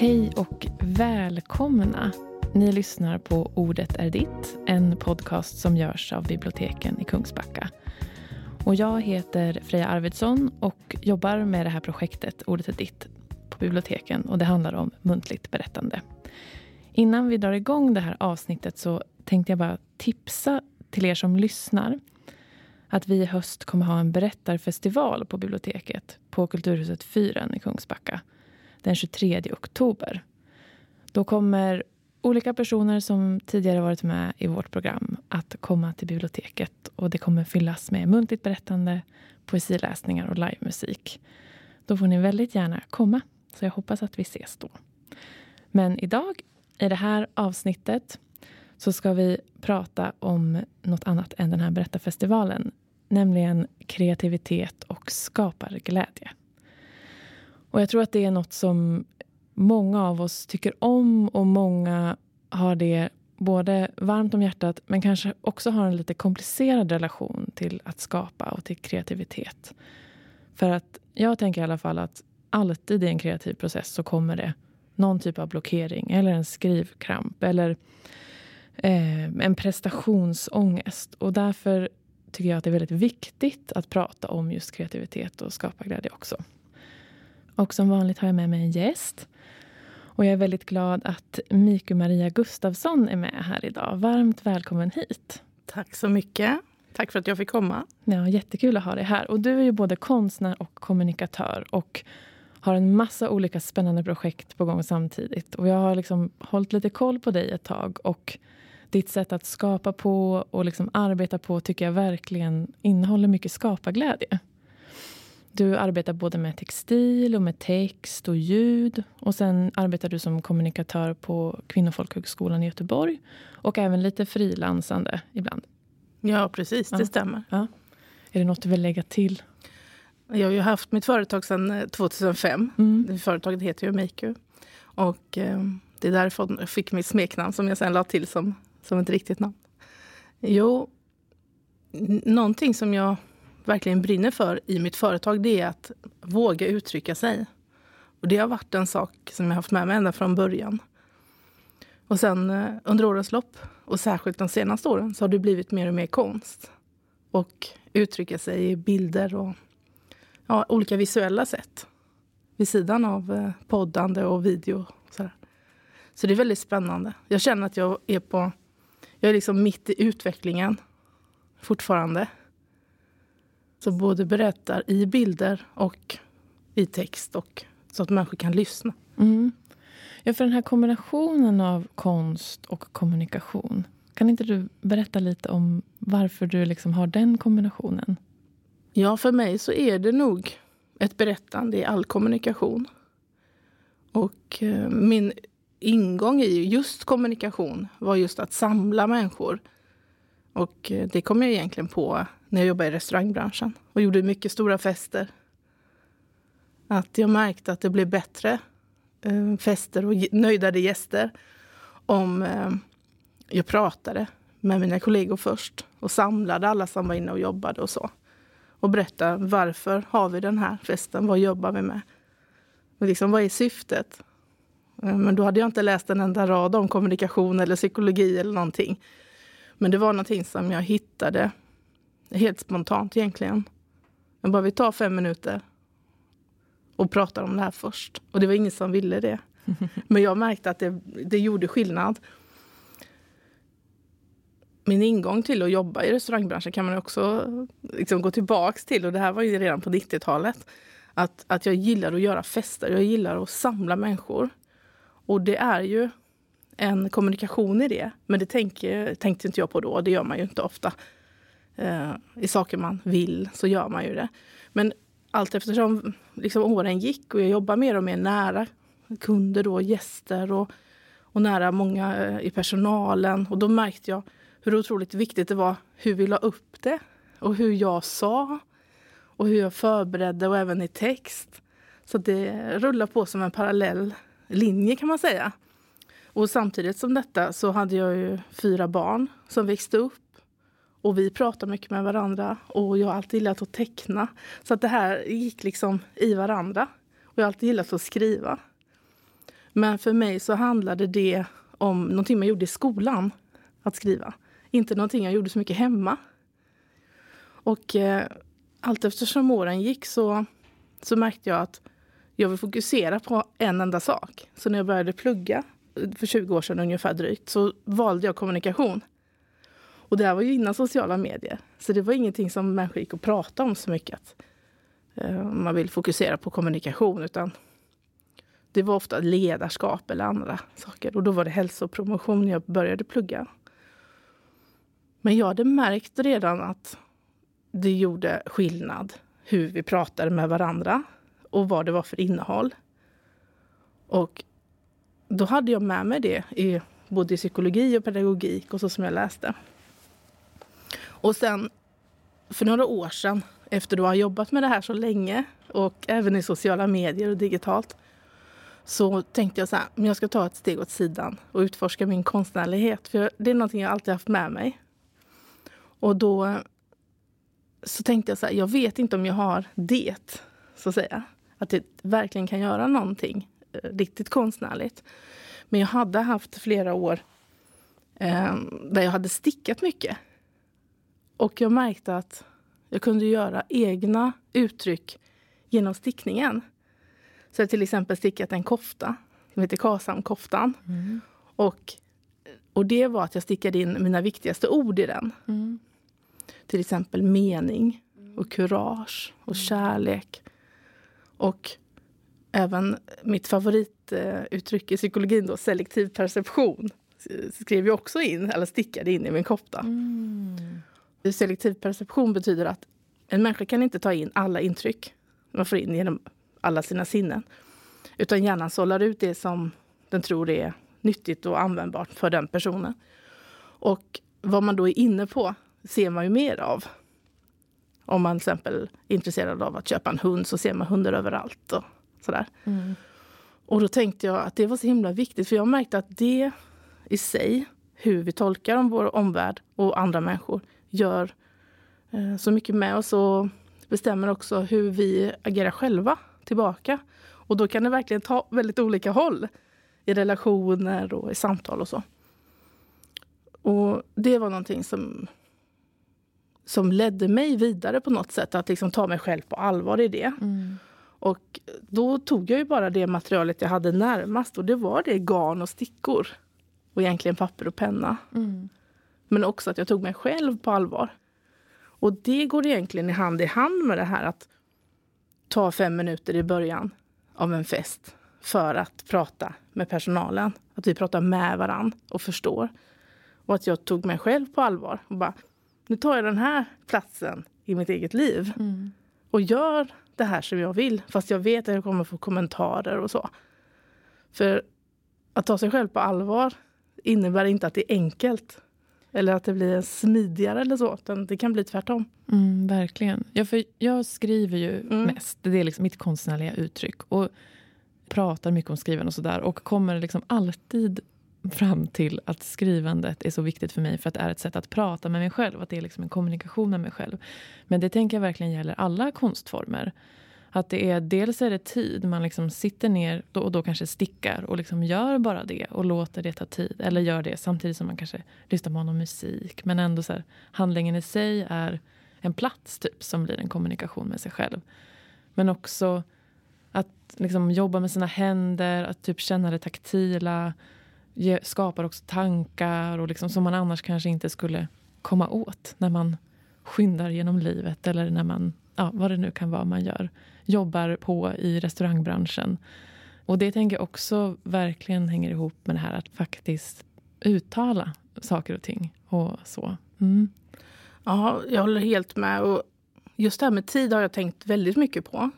Hej och välkomna! Ni lyssnar på Ordet är ditt, en podcast som görs av biblioteken i Kungsbacka. Och jag heter Freja Arvidsson och jobbar med det här projektet Ordet är ditt på biblioteken och det handlar om muntligt berättande. Innan vi drar igång det här avsnittet så tänkte jag bara tipsa till er som lyssnar att vi i höst kommer ha en berättarfestival på biblioteket på Kulturhuset Fyren i Kungsbacka den 23 oktober. Då kommer olika personer som tidigare varit med i vårt program att komma till biblioteket och det kommer fyllas med muntligt berättande, poesiläsningar och livemusik. Då får ni väldigt gärna komma, så jag hoppas att vi ses då. Men idag, i det här avsnittet, så ska vi prata om något annat än den här berättarfestivalen, nämligen kreativitet och skaparglädje. Och jag tror att det är något som många av oss tycker om och många har det både varmt om hjärtat men kanske också har en lite komplicerad relation till att skapa och till kreativitet. För att jag tänker i alla fall att alltid i en kreativ process så kommer det någon typ av blockering eller en skrivkramp eller eh, en prestationsångest. Och därför tycker jag att det är väldigt viktigt att prata om just kreativitet och skaparglädje också. Och som vanligt har jag med mig en gäst. Och jag är väldigt glad att Miku Maria Gustafsson är med här idag. Varmt välkommen hit. Tack så mycket. Tack för att jag fick komma. Ja, jättekul att ha dig här. Och du är ju både konstnär och kommunikatör och har en massa olika spännande projekt på gång samtidigt. Och jag har liksom hållit lite koll på dig ett tag och ditt sätt att skapa på och liksom arbeta på tycker jag verkligen innehåller mycket skaparglädje. Du arbetar både med textil och med text och ljud. Och sen arbetar du som kommunikatör på Kvinnofolkhögskolan i Göteborg. Och även lite frilansande ibland. Ja, precis. Det stämmer. Ja. Är det något du vill lägga till? Jag har ju haft mitt företag sedan 2005. Eh, mm. Företaget heter ju Makeu. Och eh, det är därifrån jag fick mitt smeknamn som jag sen la till som, som ett riktigt namn. Jo, någonting som jag verkligen brinner för i mitt företag det är att våga uttrycka sig. Och Det har varit en sak som jag haft med mig ända från början. Och sen eh, under årens lopp, och särskilt de senaste åren, så har det blivit mer och mer konst. Och uttrycka sig i bilder och ja, olika visuella sätt. Vid sidan av eh, poddande och video. Och sådär. Så det är väldigt spännande. Jag känner att jag är på... Jag är liksom mitt i utvecklingen fortfarande. Så både berättar i bilder och i text och så att människor kan lyssna. Mm. Ja, för den här kombinationen av konst och kommunikation. Kan inte du berätta lite om varför du liksom har den kombinationen? Ja, för mig så är det nog ett berättande i all kommunikation. Och eh, min ingång i just kommunikation var just att samla människor. Och eh, det kom jag egentligen på när jag jobbade i restaurangbranschen och gjorde mycket stora fester. Att jag märkte att det blev bättre eh, fester och nöjdare gäster om eh, jag pratade med mina kollegor först och samlade alla som var inne och jobbade och så. Och berättade varför har vi den här festen, vad jobbar vi med? Och liksom, vad är syftet? Eh, men då hade jag inte läst en enda rad om kommunikation eller psykologi eller någonting. Men det var någonting som jag hittade Helt spontant egentligen. Jag bara, vi tar fem minuter och pratar om det här först. Och det var ingen som ville det. Men jag märkte att det, det gjorde skillnad. Min ingång till att jobba i restaurangbranschen kan man också liksom gå tillbaks till. Och det här var ju redan på 90-talet. Att, att jag gillar att göra fester. Jag gillar att samla människor. Och det är ju en kommunikation i det. Men det tänker, tänkte inte jag på då. Det gör man ju inte ofta eh, i saker man vill så gör man ju det. Men allt eftersom liksom, åren gick och jag jobbar mer och mer nära kunder då, gäster och, och nära många eh, i personalen. Och då märkte jag hur otroligt viktigt det var hur vi la upp det och hur jag sa och hur jag förberedde och även i text. Så det rullar på som en parallell linje kan man säga. Och samtidigt som detta så hade jag ju fyra barn som växte upp och vi pratade mycket med varandra och jag har alltid gillat att teckna. Så att det här gick liksom i varandra. Och jag har alltid gillat att skriva. Men för mig så handlade det om någonting man gjorde i skolan, att skriva. Inte någonting jag gjorde så mycket hemma. Och eh, allt eftersom åren gick så, så märkte jag att jag vill fokusera på en enda sak. Så när jag började plugga för 20 år sedan ungefär drygt så valde jag kommunikation. Och det här var ju innan sociala medier. Så det var ingenting som människor gick och pratade om så mycket. Att, eh, man vill fokusera på kommunikation. Utan det var ofta ledarskap eller andra saker. Och då var det hälsopromotion jag började plugga. Men jag hade märkt redan att det gjorde skillnad hur vi pratade med varandra och vad det var för innehåll. Och då hade jag med mig det i både psykologi och pedagogik och så som jag läste. Och sen för några år sedan, efter att ha jobbat med det här så länge och även i sociala medier och digitalt, så tänkte jag så här, men jag ska ta ett steg åt sidan och utforska min konstnärlighet. För det är någonting jag alltid haft med mig. Och då så tänkte jag så här, jag vet inte om jag har det, så att säga. Att det verkligen kan göra någonting riktigt konstnärligt. Men jag hade haft flera år eh, där jag hade stickat mycket. Och jag märkte att jag kunde göra egna uttryck genom stickningen. Så jag till exempel stickat en kofta som heter Kasamkoftan. Mm. Och, och det var att jag stickade in mina viktigaste ord i den. Mm. Till exempel mening och kurage och kärlek. Och även mitt favorituttryck i psykologin, då, selektiv perception, skrev jag också in, eller stickade in i min kofta. Mm. Selektiv perception betyder att en människa kan inte ta in alla intryck man får in genom alla sina sinnen. Utan hjärnan sållar ut det som den tror är nyttigt och användbart för den personen. Och vad man då är inne på ser man ju mer av. Om man till exempel är intresserad av att köpa en hund så ser man hundar överallt. Och sådär. Mm. Och då tänkte jag att det var så himla viktigt för jag märkte att det i sig, hur vi tolkar om vår omvärld och andra människor, gör eh, så mycket med oss och bestämmer också hur vi agerar själva tillbaka. Och då kan det verkligen ta väldigt olika håll i relationer och i samtal och så. Och det var någonting som, som ledde mig vidare på något sätt, att liksom ta mig själv på allvar i det. Mm. Och då tog jag ju bara det materialet jag hade närmast och det var det garn och stickor. Och egentligen papper och penna. Mm. Men också att jag tog mig själv på allvar. Och det går egentligen i hand i hand med det här att ta fem minuter i början av en fest för att prata med personalen. Att vi pratar med varann och förstår. Och att jag tog mig själv på allvar. Och bara, nu tar jag den här platsen i mitt eget liv. Mm. Och gör det här som jag vill. Fast jag vet att jag kommer få kommentarer och så. För att ta sig själv på allvar innebär inte att det är enkelt. Eller att det blir smidigare eller så. Utan det kan bli tvärtom. Mm, verkligen. Ja, för jag skriver ju mm. mest. Det är liksom mitt konstnärliga uttryck. Och pratar mycket om skrivande och sådär. Och kommer liksom alltid fram till att skrivandet är så viktigt för mig för att det är ett sätt att prata med mig själv. Att det är liksom en kommunikation med mig själv. Men det tänker jag verkligen gäller alla konstformer. Att det är, dels är det tid, man liksom sitter ner då och då kanske stickar och liksom gör bara det och låter det ta tid. Eller gör det samtidigt som man kanske lyssnar på någon musik. Men ändå så här, handlingen i sig är en plats typ som blir en kommunikation med sig själv. Men också att liksom jobba med sina händer, att typ känna det taktila. Ge, skapar också tankar och liksom, som man annars kanske inte skulle komma åt när man skyndar genom livet eller när man, ja, vad det nu kan vara man gör jobbar på i restaurangbranschen. Och det tänker jag också verkligen hänger ihop med det här att faktiskt uttala saker och ting och så. Mm. Ja, jag håller helt med. Och just det här med tid har jag tänkt väldigt mycket på.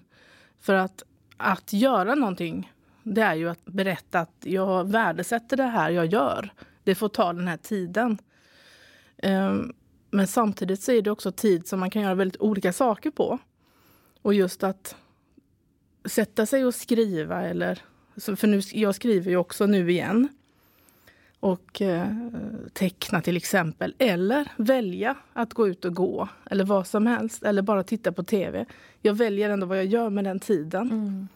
För att, att göra någonting, det är ju att berätta att jag värdesätter det här jag gör. Det får ta den här tiden. Ehm, men samtidigt så är det också tid som man kan göra väldigt olika saker på. Och just att sätta sig och skriva eller... För nu, jag skriver ju också nu igen. Och eh, teckna till exempel. Eller välja att gå ut och gå. Eller vad som helst. Eller bara titta på tv. Jag väljer ändå vad jag gör med den tiden. Mm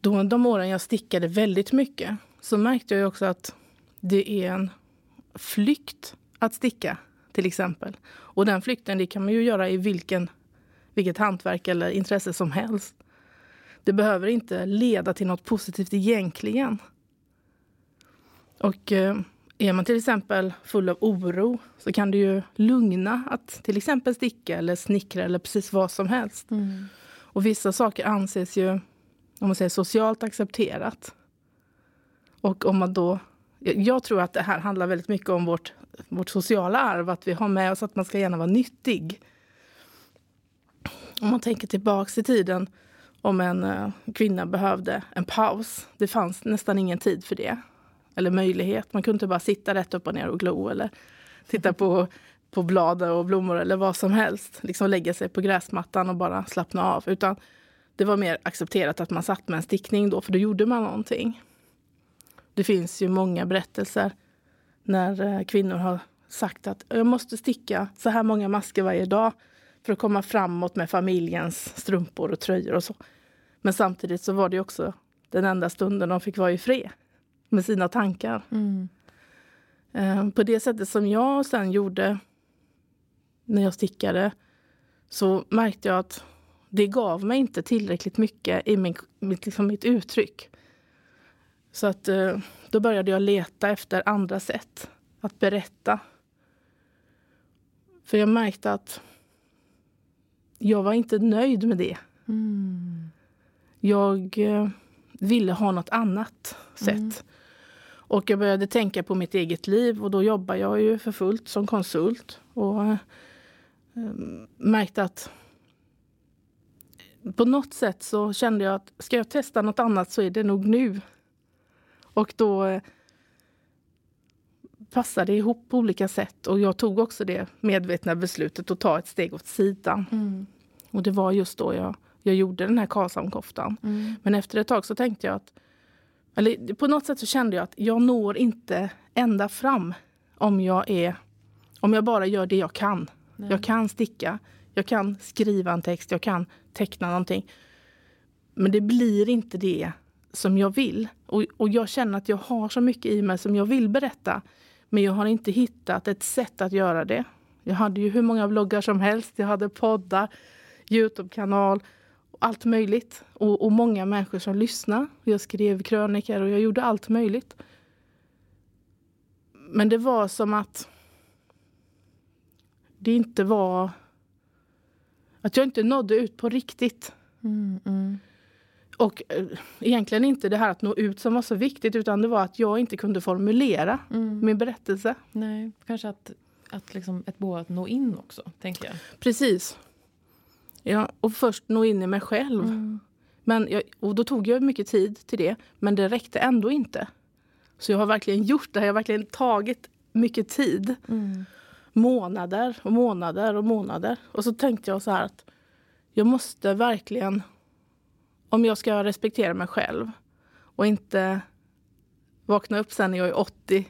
då, de åren jag stickade väldigt mycket så märkte jag också att det är en flykt att sticka, till exempel. Och den flykten det kan man ju göra i vilken, vilket hantverk eller intresse som helst. Det behöver inte leda till något positivt egentligen. Och eh, är man till exempel full av oro så kan det ju lugna att till exempel sticka eller snickra eller precis vad som helst. Mm. Och vissa saker anses ju om man säger, socialt accepterat. Och om man då... Jag tror att det här handlar väldigt mycket om vårt, vårt sociala arv, att vi har med oss att man ska gärna vara nyttig. Om man tänker tillbaks i tiden om en eh, kvinna behövde en paus. Det fanns nästan ingen tid för det. Eller möjlighet. Man kunde inte bara sitta rätt upp och ner och glo eller titta på, på blad och blommor eller vad som helst. Liksom lägga sig på gräsmattan och bara slappna av. Utan det var mer accepterat att man satt med en stickning då, för då gjorde man någonting. Det finns ju många berättelser när eh, kvinnor har sagt att jag måste sticka så här många masker varje dag för att komma framåt med familjens strumpor och tröjor och så. Men samtidigt så var det också den enda stunden de fick vara i fred med sina tankar. Mm. Eh, på det sättet som jag sen gjorde när jag stickade så märkte jag att det gav mig inte tillräckligt mycket i min, mitt, liksom mitt uttryck. Så att, eh, då började jag leta efter andra sätt att berätta. För jag märkte att jag var inte nöjd med det. Mm. Jag eh, ville ha något annat sätt. Mm. Och jag började tänka på mitt eget liv och då jobbar jag ju för fullt som konsult. Och äh, märkte att på något sätt så kände jag att ska jag testa något annat så är det nog nu. Och då eh, passade ihop på olika sätt. Och jag tog också det medvetna beslutet att ta ett steg åt sidan. Mm. Och det var just då jag, jag gjorde den här Karlshamnkoftan. Mm. Men efter ett tag så tänkte jag att eller på något sätt så kände jag att jag når inte ända fram om jag, är, om jag bara gör det jag kan. Nej. Jag kan sticka, jag kan skriva en text, jag kan teckna någonting. Men det blir inte det som jag vill. Och, och jag känner att jag har så mycket i mig som jag vill berätta. Men jag har inte hittat ett sätt att göra det. Jag hade ju hur många bloggar som helst. Jag hade poddar, Youtube-kanal, allt möjligt. Och, och många människor som lyssnade. Jag skrev krönikor och jag gjorde allt möjligt. Men det var som att det inte var att jag inte nådde ut på riktigt. Mm, mm. Och äh, egentligen inte det här att nå ut som var så viktigt utan det var att jag inte kunde formulera mm. min berättelse. Nej, kanske att, att liksom ett behov att nå in också, tänker jag. Precis. Ja, och först nå in i mig själv. Mm. Men jag, och då tog jag mycket tid till det, men det räckte ändå inte. Så jag har verkligen gjort det, jag har verkligen tagit mycket tid. Mm månader och månader och månader. Och så tänkte jag så här att jag måste verkligen, om jag ska respektera mig själv och inte vakna upp sen när jag är 80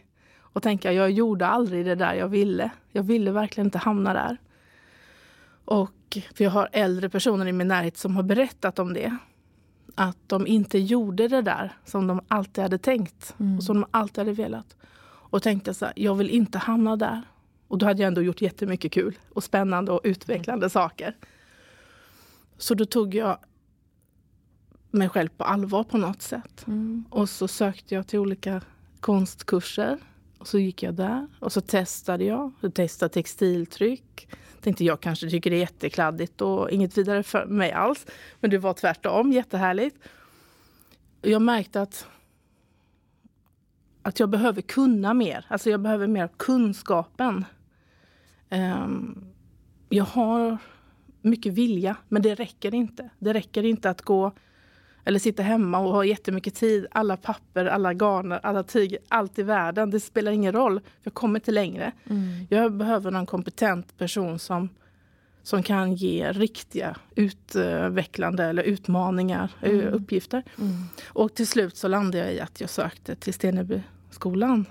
och tänka jag gjorde aldrig det där jag ville. Jag ville verkligen inte hamna där. Och för jag har äldre personer i min närhet som har berättat om det. Att de inte gjorde det där som de alltid hade tänkt mm. och som de alltid hade velat. Och tänkte så här, jag vill inte hamna där. Och då hade jag ändå gjort jättemycket kul och spännande och utvecklande mm. saker. Så då tog jag mig själv på allvar på något sätt. Mm. Och så sökte jag till olika konstkurser. Och så gick jag där och så testade jag. Jag testade textiltryck. Tänkte jag kanske tycker det är jättekladdigt och inget vidare för mig alls. Men det var tvärtom, jättehärligt. Jag märkte att att jag behöver kunna mer. Alltså jag behöver mer kunskapen. Um, jag har mycket vilja, men det räcker inte. Det räcker inte att gå eller sitta hemma och ha jättemycket tid. Alla papper, alla garner, alla tyger, allt i världen. Det spelar ingen roll. Jag kommer inte längre. Mm. Jag behöver en kompetent person som, som kan ge riktiga utvecklande eller utmaningar, eh, mm. uppgifter. Mm. Och till slut så landade jag i att jag sökte till Stenebyskolan.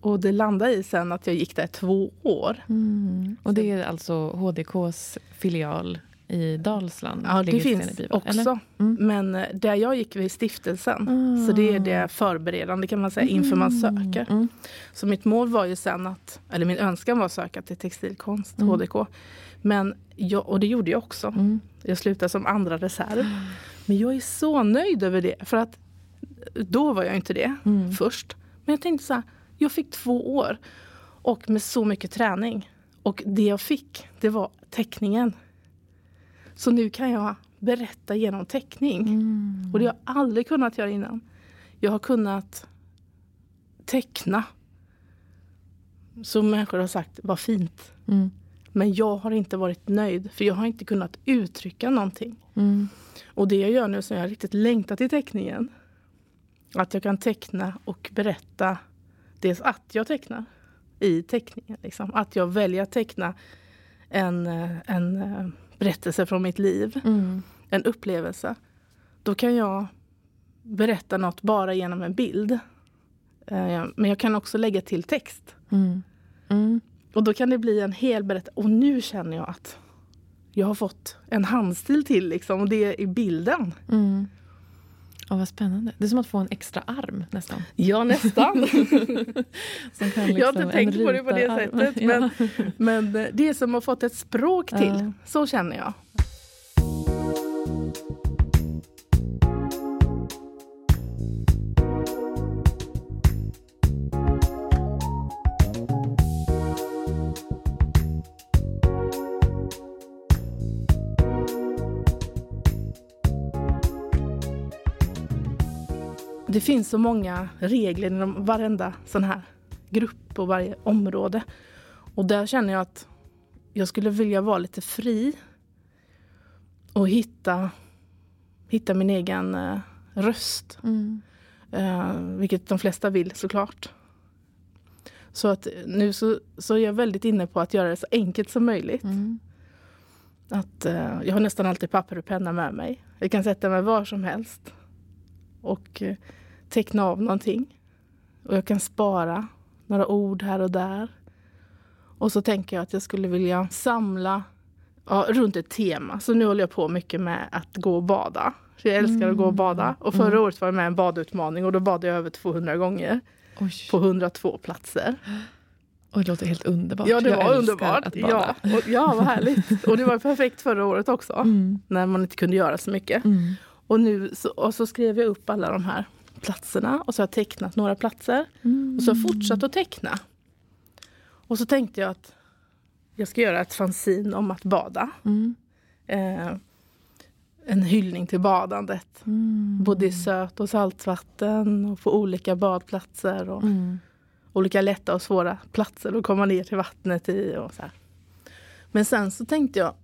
Och det landade i sen att jag gick där två år. Mm. Och det är alltså HDKs filial i Dalsland. Ja, det finns också. Mm. Men eh, där jag gick vid stiftelsen, Ah. så det är det förberedande kan man säga inför man söker. Mm. Så mitt mål var ju sen att, eller min önskan var att söka till textilkonst, Mm. HDK. Men jag, och det gjorde jag också. Mm. Jag slutade som andra reserv. Men jag är så nöjd över det. För att då var jag inte det Mm. först. Men jag tänkte så här, jag fick två år. Och med så mycket träning. Och det jag fick, det var teckningen. Så nu kan jag berätta genom teckning. Mm. Och det har jag aldrig kunnat göra innan. Jag har kunnat teckna. Som människor har sagt, vad fint. Mm. Men jag har inte varit nöjd, för jag har inte kunnat uttrycka någonting. Mm. Och det jag gör nu som jag riktigt längtat till teckningen. Att jag kan teckna och berätta dels att jag tecknar i teckningen. Liksom. Att jag väljer att teckna en, eh, en eh, berättelse från mitt liv, Mm. en upplevelse. Då kan jag berätta något bara genom en bild. Eh, Men jag kan också lägga till text. Mm. Mm. Och då kan det bli en hel berättelse. Och nu känner jag att jag har fått en handstil till liksom, och det är i bilden. Mm. Åh, vad spännande. Det är som att få en extra arm nästan. Ja, nästan. Som kan jag har liksom- inte tänkt en på det på det ritararm. sättet. Men, men eh, det är som att ha fått ett språk till. Ja. Så känner jag. Det finns så många regler inom varenda sån här grupp och varje område. Och där känner jag att jag skulle vilja vara lite fri. Och hitta, hitta min egen eh, röst. Mm. Eh, vilket de flesta vill såklart. Så att nu så, så är jag väldigt inne på att göra det så enkelt som möjligt. Mm. Att, eh, jag har nästan alltid papper och penna med mig. Jag kan sätta mig var som helst och eh, teckna av någonting. Och jag kan spara några ord här och där. Och så tänker jag att jag skulle vilja samla ja, runt ett tema. Så nu håller jag på mycket med att gå och bada. För jag älskar att gå och bada. Och förra Mm. året var jag med i en badutmaning och då badade jag över 200 gånger Oj. på 102 platser. Oj, det låter helt underbart. Ja, det Jag var underbart. Att bada. Ja, och, ja, vad härligt. Och det var perfekt förra året också. Mm. När man inte kunde göra så mycket. Mm. Och, nu, så, och så skrev jag upp alla de här platserna och så har jag tecknat några platser. Mm. Och så har jag fortsatt att teckna. Och så tänkte jag att jag ska göra ett fanzine om att bada. Mm. Eh, en hyllning till badandet. Mm. Både i söt och saltvatten och på olika badplatser. Och Mm. olika lätta och svåra platser att komma ner till vattnet i. Och så här. Men sen så tänkte jag,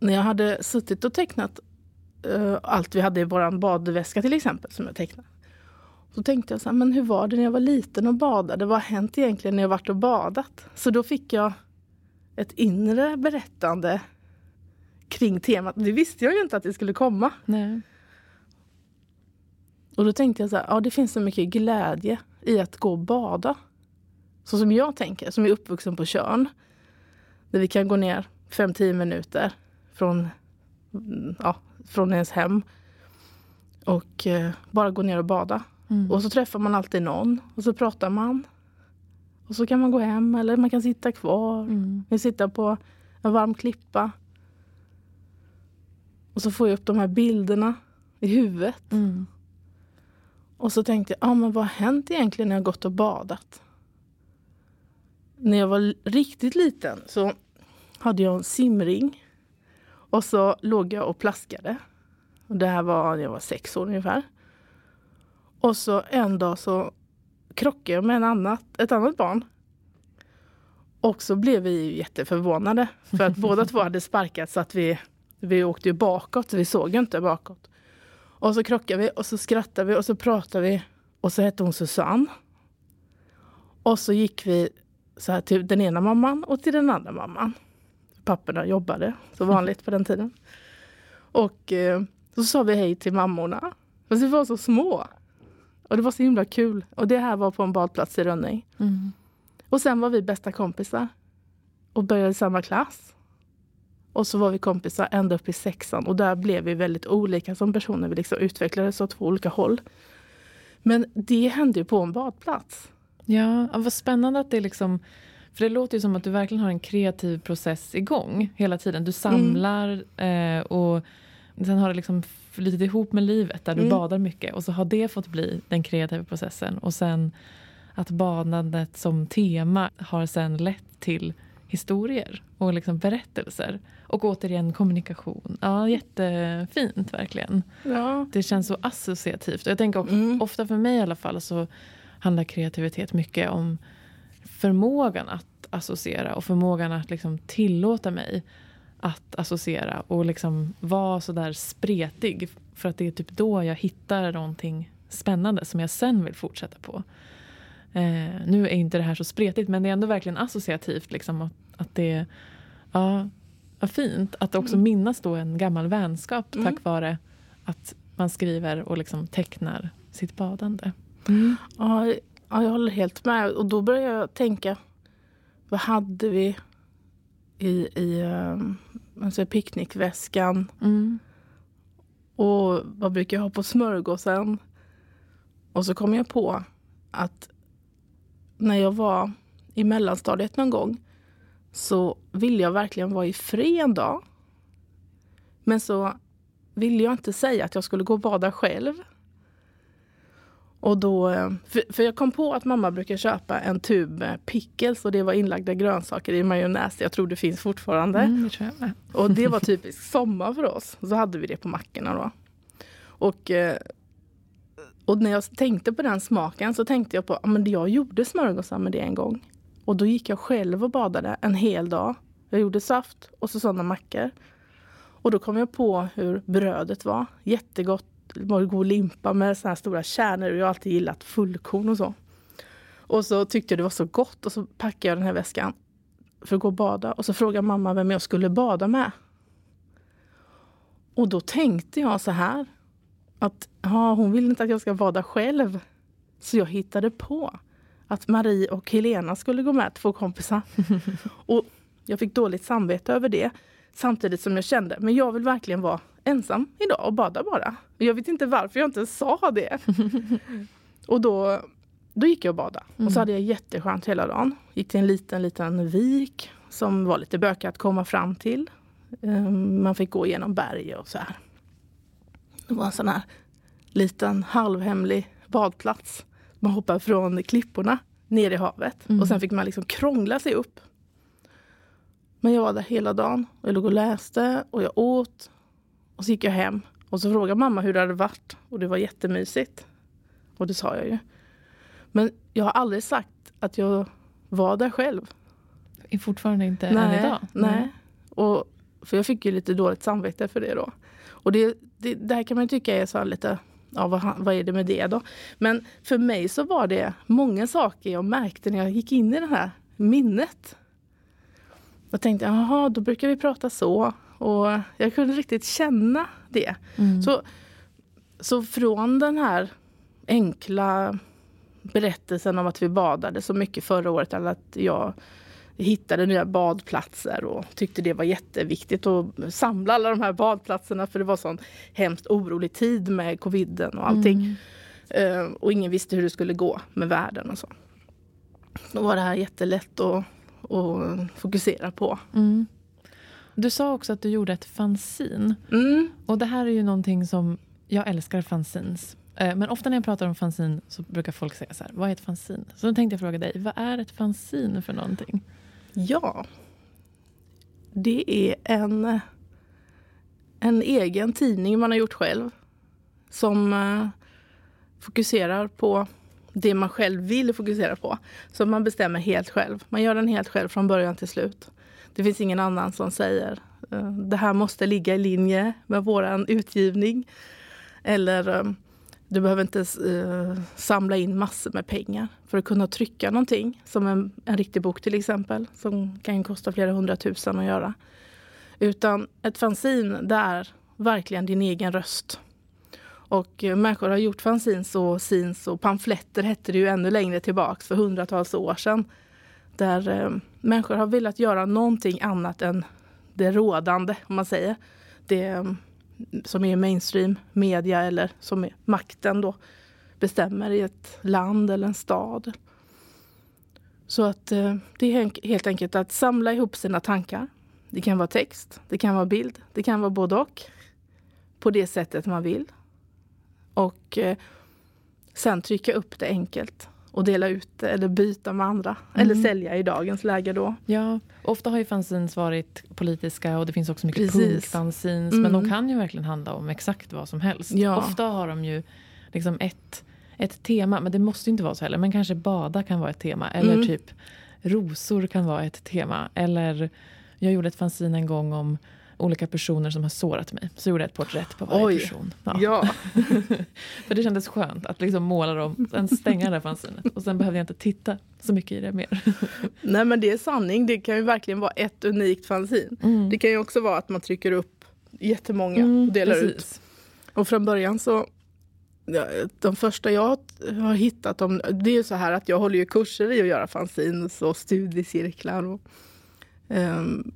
när jag hade suttit och tecknat eh, allt vi hade i vår badväska till exempel, som jag tecknade. Så tänkte jag så här, men hur var det när jag var liten och badade? Vad har hänt egentligen när jag varit och badat? Så då fick jag ett inre berättande kring temat. Det visste jag ju inte att det skulle komma. Nej. Och då tänkte jag så här, ja det finns så mycket glädje i att gå och bada. Så som jag tänker, som är uppvuxen på Tjörn. Där vi kan gå ner 5-10 minuter från, mm, ja, från ens hem. Och eh, bara gå ner och bada. Mm. Och så träffar man alltid någon och så pratar man. Och så kan man gå hem eller man kan sitta kvar. Mm. Vi sitter på en varm klippa. Och så får jag upp de här bilderna i huvudet. Mm. Och så tänkte jag, ah, men vad har hänt egentligen när jag gått och badat? När jag var riktigt liten så hade jag en simring. Och så låg jag och plaskade. Och det här var när jag var sex år ungefär. Och så en dag så krockade jag med en annat, ett annat barn. Och så blev vi ju jätteförvånade. För att båda två hade sparkat så att vi, vi åkte ju bakåt. Så vi såg ju inte bakåt. Och så krockade vi och så skrattade vi och så pratade vi. Och så hette hon Susanne. Och så gick vi så här till den ena mamman och till den andra mamman. Papporna jobbade så vanligt på den tiden. Och eh, så sa vi hej till mammorna. Fast vi var så små. Och det var så himla kul. Och det här var på en badplats i Rönning. Mm. Och sen var vi bästa kompisar. Och började i samma klass. Och så var vi kompisar ända upp i sexan och där blev vi väldigt olika som personer. Vi liksom utvecklades åt två olika håll. Men det hände ju på en badplats. Ja, vad spännande att det liksom... För det låter ju som att du verkligen har en kreativ process igång hela tiden. Du samlar mm. eh, och sen har det liksom flutit ihop med livet där du mm. badar mycket. Och så har det fått bli den kreativa processen. Och sen att badandet som tema har sen lett till historier och liksom berättelser. Och återigen kommunikation. Ja, jättefint verkligen. Ja. Det känns så associativt. Och jag tänker också, mm. ofta för mig i alla fall så handlar kreativitet mycket om förmågan att associera och förmågan att liksom tillåta mig att associera och liksom vara så där spretig. För att det är typ då jag hittar någonting spännande som jag sen vill fortsätta på. Eh, nu är inte det här så spretigt men det är ändå verkligen associativt. Liksom, att, att det ja, vad fint att också mm. minnas då en gammal vänskap mm. tack vare att man skriver och liksom tecknar sitt badande. Mm. Ja, jag håller helt med. Och då börjar jag tänka, vad hade vi i, i um, alltså picknickväskan? Mm. Och vad brukar jag ha på smörgåsen? Och så kom jag på att när jag var i mellanstadiet någon gång så ville jag verkligen vara i fred en dag. Men så ville jag inte säga att jag skulle gå och bada själv. Och då, eh, för, jag kom på att mamma brukar köpa en tub pickles och det var inlagda grönsaker i majonnäs. Jag tror det finns fortfarande. Mm, det Och det var typiskt sommar för oss. Så hade vi det på mackorna då. Och, eh, och när jag tänkte på den smaken så tänkte jag på att jag gjorde smörgåsar med det en gång. Och då gick jag själv och badade en hel dag. Jag gjorde saft och så sådana mackor. Och då kom jag på hur brödet var. Jättegott. God limpa med såna här stora kärnor. Jag har alltid gillat fullkorn och så. Och så tyckte jag det var så gott och så packade jag den här väskan för att gå och bada. Och så frågade mamma vem jag skulle bada med. Och då tänkte jag så här. Att ja, hon vill inte att jag ska bada själv. Så jag hittade på att Marie och Helena skulle gå med, två kompisar. och jag fick dåligt samvete över det. Samtidigt som jag kände, men jag vill verkligen vara ensam idag och bada bara. Jag vet inte varför jag inte sa det. och då, då gick jag och badade. Mm. Och så mm. hade jag jätteskönt hela dagen. Gick till en liten, liten vik som var lite bökig att komma fram till. Um, man fick gå igenom berg och så här. Det var en sån här liten halvhemlig badplats. Man hoppade från klipporna ner i havet mm. och sen fick man liksom krångla sig upp. Men jag var där hela dagen. Jag låg och läste och jag åt. Och så gick jag hem och så frågade mamma hur det hade varit och det var jättemysigt. Och det sa jag ju. Men jag har aldrig sagt att jag var där själv. Är fortfarande inte nej, än idag? Nej. Och, för jag fick ju lite dåligt samvete för det då. Och det, det, det här kan man tycka är så lite ja, vad, vad är det med det då? Men för mig så var det många saker jag märkte när jag gick in i det här minnet. Jag tänkte, jaha, då brukar vi prata så. Och jag kunde riktigt känna det. Mm. Så, så från den här enkla berättelsen om att vi badade så mycket förra året, eller att jag hittade nya badplatser och tyckte det var jätteviktigt att samla alla de här badplatserna för det var sån hemskt orolig tid med coviden och allting. Mm. Uh, och ingen visste hur det skulle gå med världen och så. Då var det här jättelätt att, att fokusera på. Mm. Du sa också att du gjorde ett fanzin. Mm. Och det här är ju någonting som, jag älskar fanzines. Eh, men ofta när jag pratar om fanzin så brukar folk säga så här, vad är ett fanzin? Så då tänkte jag fråga dig, vad är ett fanzin för någonting? Ja, det är en, en egen tidning man har gjort själv som uh, fokuserar på det man själv vill fokusera på. Så man bestämmer helt själv. Man gör den helt själv från början till slut. Det finns ingen annan som säger eh, det här måste ligga i linje med våran utgivning. Eller eh, du behöver inte eh, samla in massor med pengar för att kunna trycka någonting. Som en, en riktig bok till exempel, som kan kosta flera hundratusen att göra. Utan ett fanzin, det är verkligen din egen röst. Och eh, människor har gjort fanzines och sins och pamfletter hette det ju ännu längre tillbaks för hundratals år sedan. Där eh, människor har velat göra någonting annat än det rådande, om man säger. Det mm, som är mainstream media eller som är makten då bestämmer i ett land eller en stad. Så att eh, det är helt enkelt att samla ihop sina tankar. Det kan vara text, det kan vara bild, det kan vara både och. På det sättet man vill. Och eh, sen trycka upp det enkelt och dela ut det eller byta med andra. Mm. Eller sälja i dagens läge då. Ja, ofta har ju fanzines varit politiska och det finns också mycket punkfanzines. Mm. Men de kan ju verkligen handla om exakt vad som helst. Ja. Ofta har de ju liksom ett, ett tema, men det måste inte vara så heller. Men kanske bada kan vara ett tema. Eller mm. typ rosor kan vara ett tema. Eller jag gjorde ett fanzine en gång om olika personer som har sårat mig. Så gjorde jag ett porträtt på varje Oj, person. Ja. ja. För det kändes skönt att liksom måla dem, sen stänga det där fanzinet. Och sen behövde jag inte titta så mycket i det mer. Nej men det är sanning. Det kan ju verkligen vara ett unikt fanzin. Mm. Det kan ju också vara att man trycker upp jättemånga mm, och delar precis. ut. Och från början så de första jag har hittat, om, det är så här att jag håller ju kurser i att göra fanzines och studiecirklar. Och, um,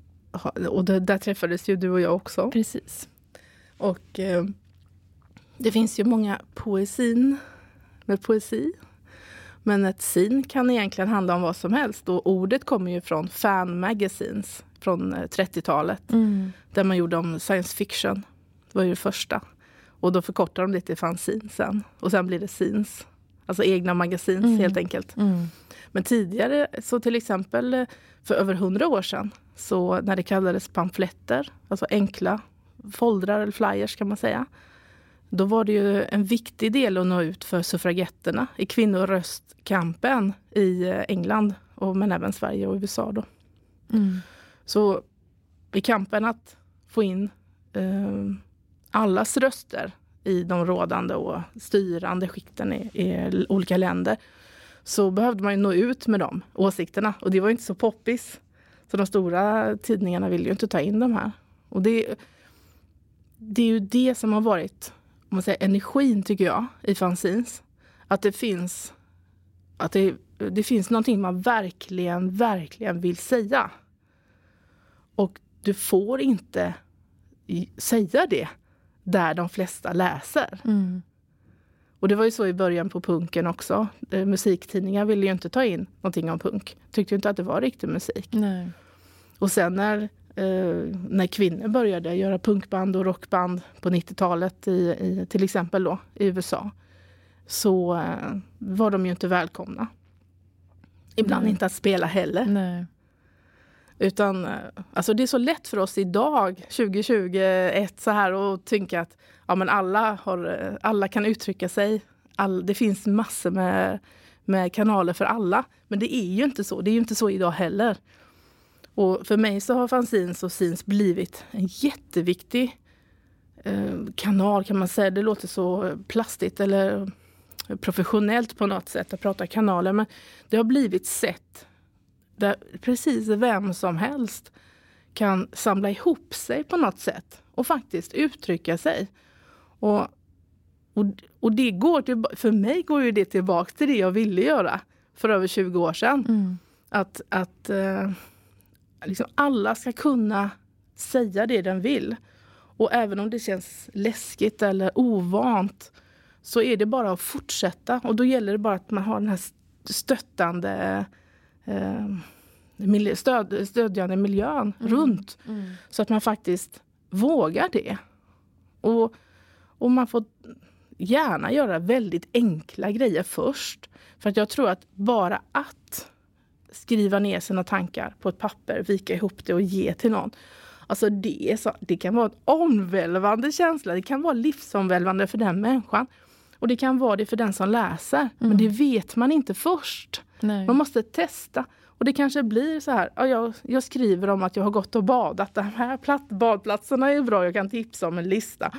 och det, där träffades ju du och jag också. Precis. Och eh, det finns ju många poesin med poesi. Men ett sin kan egentligen handla om vad som helst. Och ordet kommer ju från fan magazines från 30-talet. Eh, mm. Där man gjorde om science fiction. Det var ju det första. Och då förkortar de det till fanzine sen. Och sen blir det scenes. Alltså egna magasins mm. helt enkelt. Mm. Men tidigare, så till exempel eh, för över hundra år sedan, så när det kallades pamfletter, alltså enkla foldrar eller flyers kan man säga. Då var det ju en viktig del att nå ut för suffragetterna i kvinnoröstkampen i eh, England, och, men även Sverige och USA. Då. Mm. Så i kampen att få in eh, allas röster i de rådande och styrande skikten i, i olika länder så behövde man nå ut med de åsikterna. Och det var inte så poppis. Så de stora tidningarna vill ju inte ta in de här. Och det, det är ju det som har varit om man säger, energin, tycker jag, i fanzines. Att det finns att det, det finns någonting man verkligen, verkligen vill säga. Och du får inte säga det där de flesta läser. Mm. Och det var ju så i början på punken också. Eh, musiktidningar ville ju inte ta in någonting om punk. Tyckte inte att det var riktig musik. Nej. Och sen när, eh, när kvinnor började göra punkband och rockband på 90-talet i, i, till exempel då i USA så eh, var de ju inte välkomna. Ibland Nej. inte att spela heller. Nej. Utan eh, alltså det är så lätt för oss idag, 2021, så här att tänka att ja, men alla, har, eh, alla kan uttrycka sig. All, det finns massor med, med kanaler för alla. Men det är ju inte så. Det är ju inte så idag heller. Och för mig så har fanzines och Zins blivit en jätteviktig eh, kanal kan man säga. Det låter så plastigt eller professionellt på något sätt att prata kanaler. Men det har blivit sätt där precis vem som helst kan samla ihop sig på något sätt och faktiskt uttrycka sig. Och, och, och det går till, för mig går ju det tillbaka till det jag ville göra för över 20 år sedan. Mm. Att, att eh, liksom alla ska kunna säga det den vill. Och även om det känns läskigt eller ovant så är det bara att fortsätta. Och då gäller det bara att man har den här stöttande eh, stöd, stödjande miljön mm. runt. Mm. Så att man faktiskt vågar det. Och, och man får gärna göra väldigt enkla grejer först. För att jag tror att bara att skriva ner sina tankar på ett papper, vika ihop det och ge till någon. Alltså det, så, det kan vara en omvälvande känsla. Det kan vara livsomvälvande för den människan. Och det kan vara det för den som läser. Mm. Men det vet man inte först. Nej. Man måste testa. Och det kanske blir så här, ja, jag, jag, skriver om att jag har gått och badat. De här platt, badplatserna är bra, jag kan tipsa om en lista.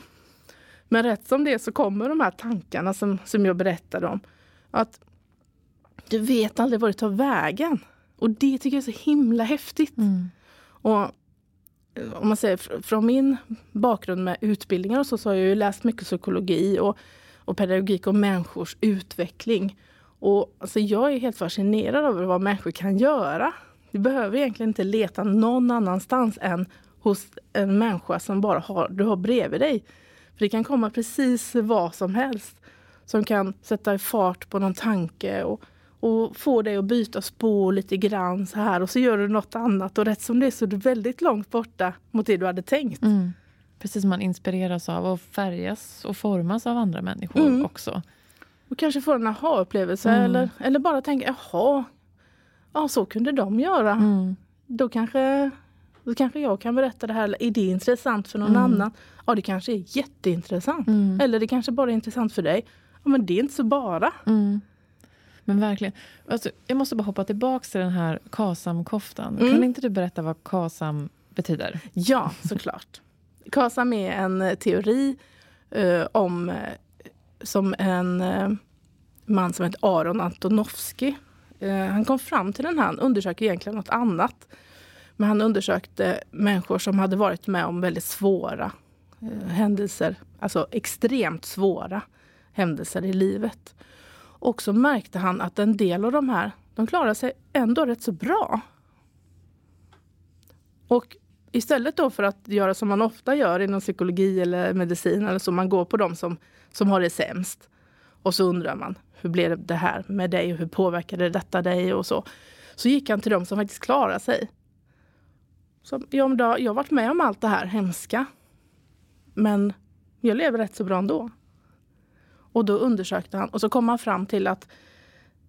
Men rätt som det så kommer de här tankarna som, som jag berättade om. Att du vet aldrig var det tar vägen. Och det tycker jag är så himla häftigt. Mm. Och eh, om man säger från min bakgrund med utbildningar och så, så har jag ju läst mycket psykologi och, och pedagogik och människors utveckling. Och alltså jag är helt fascinerad över vad människor kan göra. Du behöver egentligen inte leta någon annanstans än hos en människa som bara har, du har bredvid dig. För det kan komma precis vad som helst som kan sätta fart på någon tanke och, och få dig att byta spår lite grann så här och så gör du något annat och rätt som det är så är du väldigt långt borta mot det du hade tänkt. Mm. Precis som man inspireras av och färgas och formas av andra människor mm. också. Och kanske få en aha-upplevelse mm. eller, eller bara tänka jaha, ja så kunde de göra. Mm. Då, kanske, då kanske jag kan berätta det här. Är det intressant för någon mm. annan? Ja det kanske är jätteintressant. Mm. Eller det kanske bara är intressant för dig. Ja men det är inte så bara. Mm. Men verkligen. Alltså, jag måste bara hoppa tillbaka till den här KASAM-koftan. Kan inte du berätta vad KASAM betyder? Ja, såklart. KASAM är en teori eh, om eh, som en eh, man som heter Aron Antonovsky. Eh, han kom fram till den här, han undersökte egentligen något annat. Men han undersökte människor som hade varit med om väldigt svåra eh, händelser, alltså extremt svåra händelser i livet. Och så märkte han att en del av de här, de klarade sig ändå rätt så bra. Och istället då för att göra som man ofta gör inom psykologi eller medicin, eller så man går på de som som har det sämst. Och så undrar man, hur blev det här med dig och hur påverkade detta dig och så. Så gick han till dem som faktiskt klarar sig. Så, ja, då, jag har varit med om allt det här hemska. Men jag lever rätt så bra ändå. Och då undersökte han och så kom han fram till att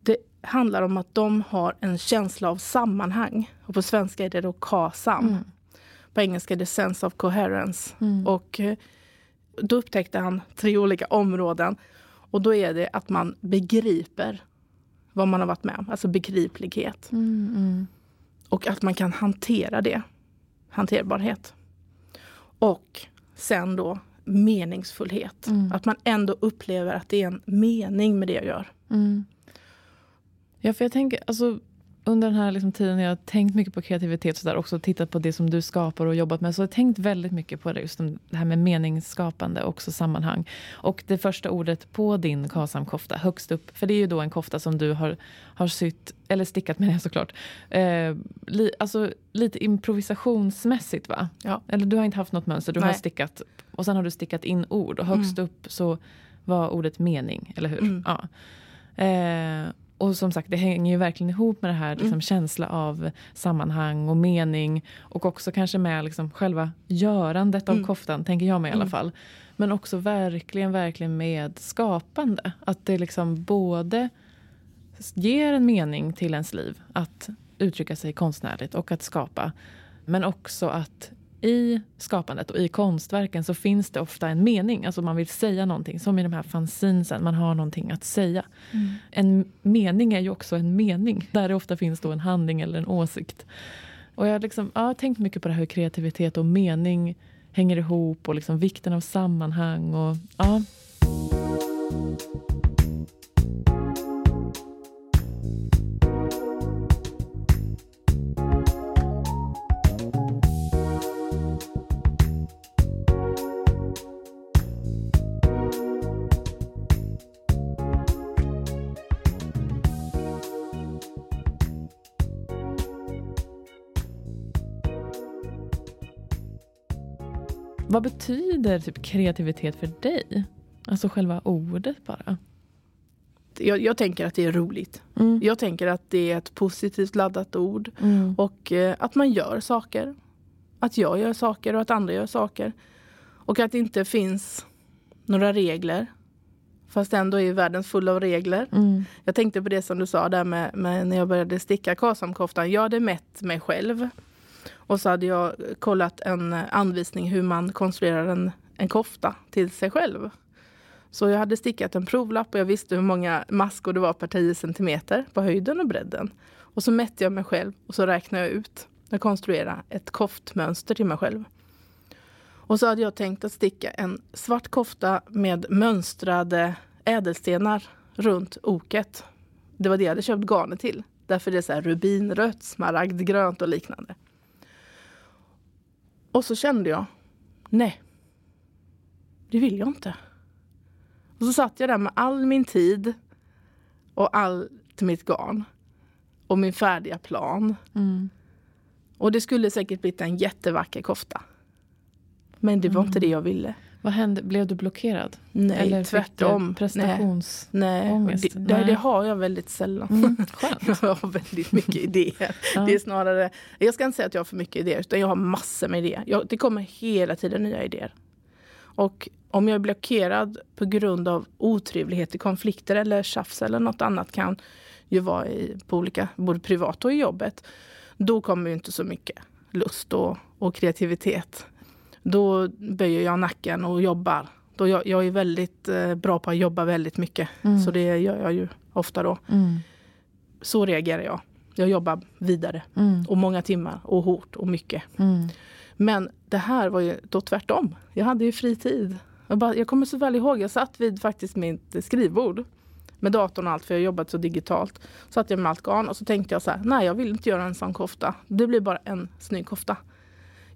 det handlar om att de har en känsla av sammanhang. Och på svenska är det då KASAM. Mm. På engelska det sense of coherence. Mm. Och eh, då upptäckte han tre olika områden. Och då är det att man begriper vad man har varit med om, alltså begriplighet. Mm, mm. Och att man kan hantera det. Hanterbarhet. Och sen då meningsfullhet. Mm. Att man ändå upplever att det är en mening med det jag gör. Mm. Ja, för jag tänker, alltså under den här liksom tiden när jag har tänkt mycket på kreativitet och också tittat på det som du skapar och jobbat med, så har jag tänkt väldigt mycket på det, just det här med meningsskapande och också sammanhang. Och det första ordet på din Kasam-kofta, högst upp, för det är ju då en kofta som du har, har sytt, eller stickat menar jag såklart, eh, li, alltså lite improvisationsmässigt va? Ja. Eller du har inte haft något mönster, du Nej. har stickat, och sen har du stickat in ord och högst mm. upp så var ordet mening, eller hur? Mm. Ja. Eh, och som sagt, det hänger ju verkligen ihop med det här liksom, mm. känsla av sammanhang och mening. Och också kanske med liksom, själva görandet av mm. koftan, tänker jag mig i alla mm. fall. Men också verkligen, verkligen med skapande. Att det liksom både ger en mening till ens liv att uttrycka sig konstnärligt och att skapa. Men också att i skapandet och i konstverken så finns det ofta en mening. Alltså man vill säga någonting. Som i de här fanzinesen, man har någonting att säga. Mm. En mening är ju också en mening. Där det ofta finns då en handling eller en åsikt. Och jag har liksom, ja, tänkt mycket på det här hur kreativitet och mening hänger ihop och liksom vikten av sammanhang. Och, ja. Vad betyder typ kreativitet för dig? Alltså själva ordet bara. Jag, jag tänker att det är roligt. Mm. Jag tänker att det är ett positivt laddat ord. Mm. Och eh, att man gör saker. Att jag gör saker och att andra gör saker. Och att det inte finns några regler. Fast ändå är världen full av regler. Mm. Jag tänkte på det som du sa där med, med när jag började sticka kasamkoftan. Jag hade mätt mig själv. Och så hade jag kollat en anvisning hur man konstruerar en, en kofta till sig själv. Så jag hade stickat en provlapp och jag visste hur många maskor det var per 10 centimeter på höjden och bredden. Och så mätte jag mig själv och så räknade jag ut. Jag konstruerade ett koftmönster till mig själv. Och så hade jag tänkt att sticka en svart kofta med mönstrade ädelstenar runt oket. Det var det jag hade köpt garnet till. Därför är det så här rubinrött, smaragdgrönt och liknande. Och så kände jag, nej, det vill jag inte. Och så satt jag där med all min tid och allt mitt garn och min färdiga plan. Mm. Och det skulle säkert blivit en jättevacker kofta. Men det var Mm. inte det jag ville. Vad hände? Blev du blockerad? Nej, Eller tvärtom. du prestations... Nej, Ångest? det, Nej. det har jag väldigt sällan. Mm. Jag har väldigt mycket idéer. Ja. Det är snarare, jag ska inte säga att jag har för mycket idéer, utan jag har massor med idéer. Jag, det kommer hela tiden nya idéer. Och om jag är blockerad på grund av otrevligheter, konflikter eller tjafs eller något annat kan ju vara i, på olika, både privat och i jobbet. Då kommer ju inte så mycket lust och, och kreativitet. Då böjer jag nacken och jobbar. Då jag, jag är väldigt eh, bra på att jobba väldigt mycket. Mm. Så det gör jag ju ofta då. Mm. Så reagerar jag. Jag jobbar vidare. Mm. Och många timmar och hårt och mycket. Mm. Men det här var ju då tvärtom. Jag hade ju fri tid. Jag, bara, jag kommer så väl ihåg, jag satt vid faktiskt mitt skrivbord med datorn och allt, för jag har jobbat så digitalt. Satt jag med allt garn och så tänkte jag så här, nej jag vill inte göra en sån kofta. Det blir bara en snygg kofta.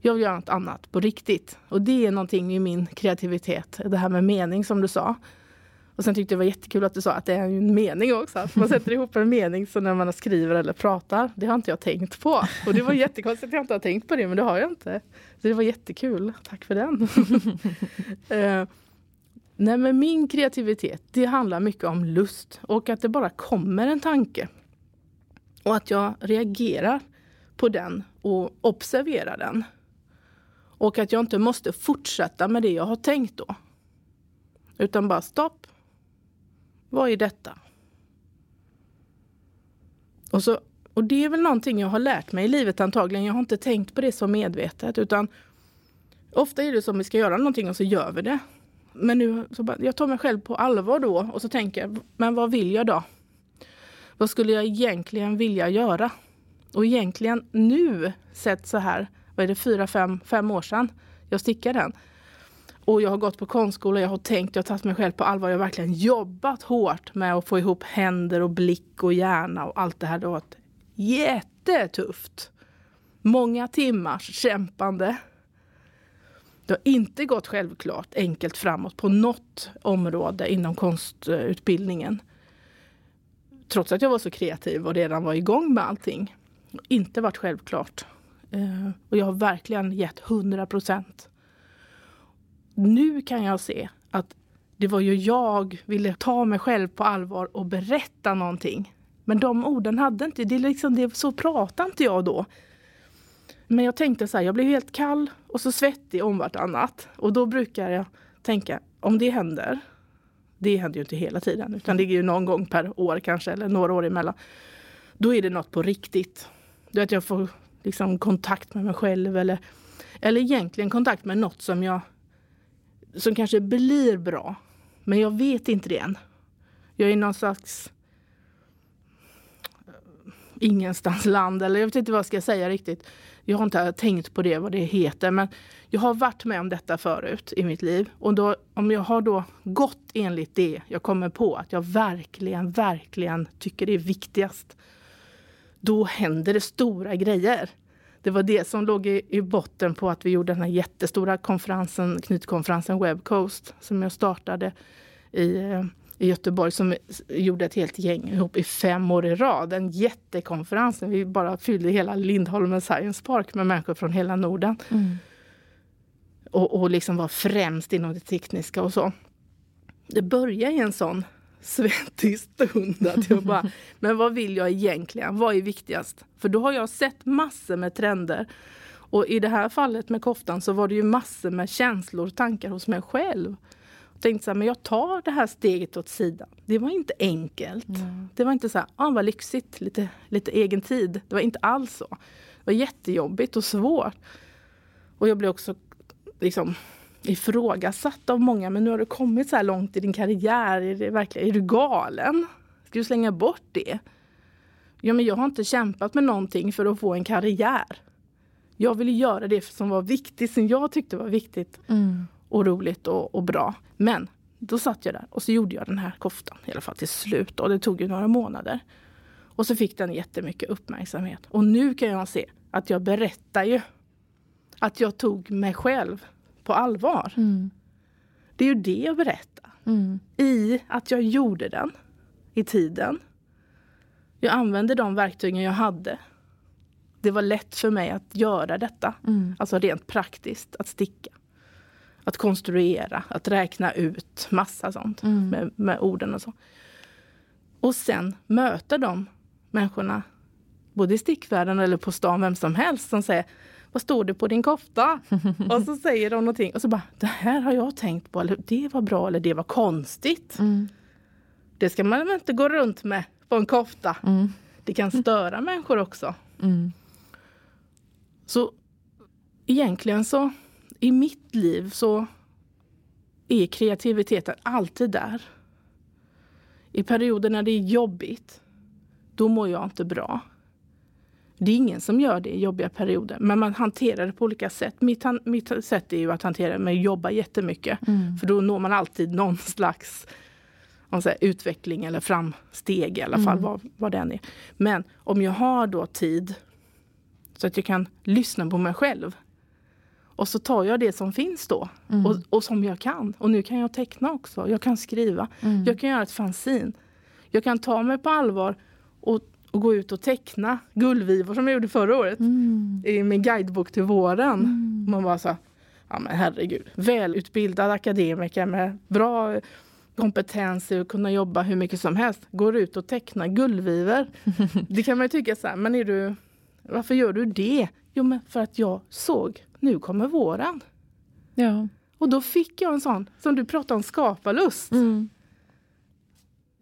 Jag vill göra något annat på riktigt. Och det är någonting i min kreativitet, det här med mening som du sa. Och sen tyckte jag det var jättekul att du sa att det är en mening också. Att man sätter ihop en mening så när man skriver eller pratar. Det har inte jag tänkt på. Och det var jättekonstigt att jag inte har tänkt på det, men det har jag inte. Så det var jättekul. Tack för den. Eh, nej men min kreativitet, det handlar mycket om lust och att det bara kommer en tanke. Och att jag reagerar på den och observerar den. Och att jag inte måste fortsätta med det jag har tänkt då. Utan bara stopp. Vad är detta? Och, så, och det är väl någonting jag har lärt mig i livet antagligen. Jag har inte tänkt på det så medvetet. Utan ofta är det som vi ska göra någonting och så gör vi det. Men nu så bara, jag tar mig själv på allvar då och så tänker jag, men vad vill jag då? Vad skulle jag egentligen vilja göra? Och egentligen nu, sett så här, vad är det, fyra, fem, fem år sedan jag stickade den. Och jag har gått på konstskola, jag har tänkt, jag har tagit mig själv på allvar. Jag har verkligen jobbat hårt med att få ihop händer och blick och hjärna och allt det här. Det har varit jättetufft. Många timmars kämpande. Det har inte gått självklart enkelt framåt på något område inom konstutbildningen. Trots att jag var så kreativ och redan var igång med allting. Inte varit självklart. Eh, Och jag har verkligen gett 100 procent. Nu kan jag se att det var ju jag ville ta mig själv på allvar och berätta någonting. Men de orden hade inte, det liksom, det, så pratade inte jag då. Men jag tänkte så här, jag blev helt kall och så svettig om vartannat. Och då brukar jag tänka, om det händer, det händer ju inte hela tiden, utan det är ju någon gång per år kanske, eller några år emellan. Då är det något på riktigt. Du vet, jag får liksom kontakt med mig själv eller, eller egentligen kontakt med något som jag som kanske blir bra. Men jag vet inte det än. Jag är i någon slags ingenstans land eller jag vet inte vad jag ska säga riktigt. Jag har inte tänkt på det, vad det heter. Men jag har varit med om detta förut i mitt liv. Och då, om jag har då gått enligt det jag kommer på att jag verkligen, verkligen tycker det är viktigast. Då händer det stora grejer. Det var det som låg i, i botten på att vi gjorde den här jättestora konferensen, knytkonferensen Web Coast som jag startade i, eh, i Göteborg som gjorde ett helt gäng ihop i fem år i rad. En jättekonferens. Vi bara fyllde hela Lindholmen Science Park med människor från hela Norden. Mm. Och, och liksom var främst inom det tekniska och så. Det började i en sån svettig stund att jag bara, men vad vill jag egentligen? Vad är viktigast? För då har jag sett massor med trender. Och i det här fallet med koftan så var det ju massor med känslor och tankar hos mig själv. Jag tänkte så här, men jag tar det här steget åt sidan. Det var inte enkelt. Mm. Det var inte så här, ah, vad lyxigt, lite, lite egen tid. Det var inte alls så. Det var jättejobbigt och svårt. Och jag blev också liksom ifrågasatt av många. Men nu har du kommit så här långt i din karriär. Är, det verkligen, är du galen? Ska du slänga bort det? Ja, men jag har inte kämpat med någonting för att få en karriär. Jag ville göra det som var viktigt, som jag tyckte var viktigt Mm. och roligt och, och bra. Men då satt jag där och så gjorde jag den här koftan i alla fall till slut. Och det tog ju några månader. Och så fick den jättemycket uppmärksamhet. Och nu kan jag se att jag berättar ju att jag tog mig själv på allvar. Mm. Det är ju det jag berättar. Mm. I att jag gjorde den i tiden. Jag använde de verktygen jag hade. det var lätt för mig att göra detta. Mm. Alltså rent praktiskt, att sticka. Att konstruera, att räkna ut massa sånt Mm. med, med orden och så. Och sen möta de människorna, både i stickvärlden eller på stan, vem som helst, som säger vad står det på din kofta? och så säger de någonting och så bara, det här har jag tänkt på, eller det var bra, eller det var konstigt. Mm. Det ska man inte gå runt med på en kofta. Mm. Det kan störa människor också. Mm. Så egentligen så, i mitt liv så är kreativiteten alltid där. I perioder när det är jobbigt, då mår jag inte bra. Det är ingen som gör det i jobbiga perioder, men man hanterar det på olika sätt. Mitt, han- mitt sätt är ju att hantera det med att jobba jättemycket. Mm. För då når man alltid någon slags om säger, utveckling eller framsteg i alla fall, Mm. vad, vad den är. Men om jag har då tid så att jag kan lyssna på mig själv. Och så tar jag det som finns då Mm. och, och som jag kan. Och nu kan jag teckna också, jag kan skriva, Mm. jag kan göra ett fanzin. Jag kan ta mig på allvar och, och gå ut och teckna gullvivor som jag gjorde förra året Mm. i min guidebok till våren. Mm. Man bara så, ja men herregud, välutbildad akademiker med bra kompetens i att kunna jobba hur mycket som helst. Går ut och tecknar gullvivor. Det kan man ju tycka så här, men är du, varför gör du det? Jo men för att jag såg, nu kommer våren. Ja. Och då fick jag en sån, som du pratade om, skaparlust. Mm.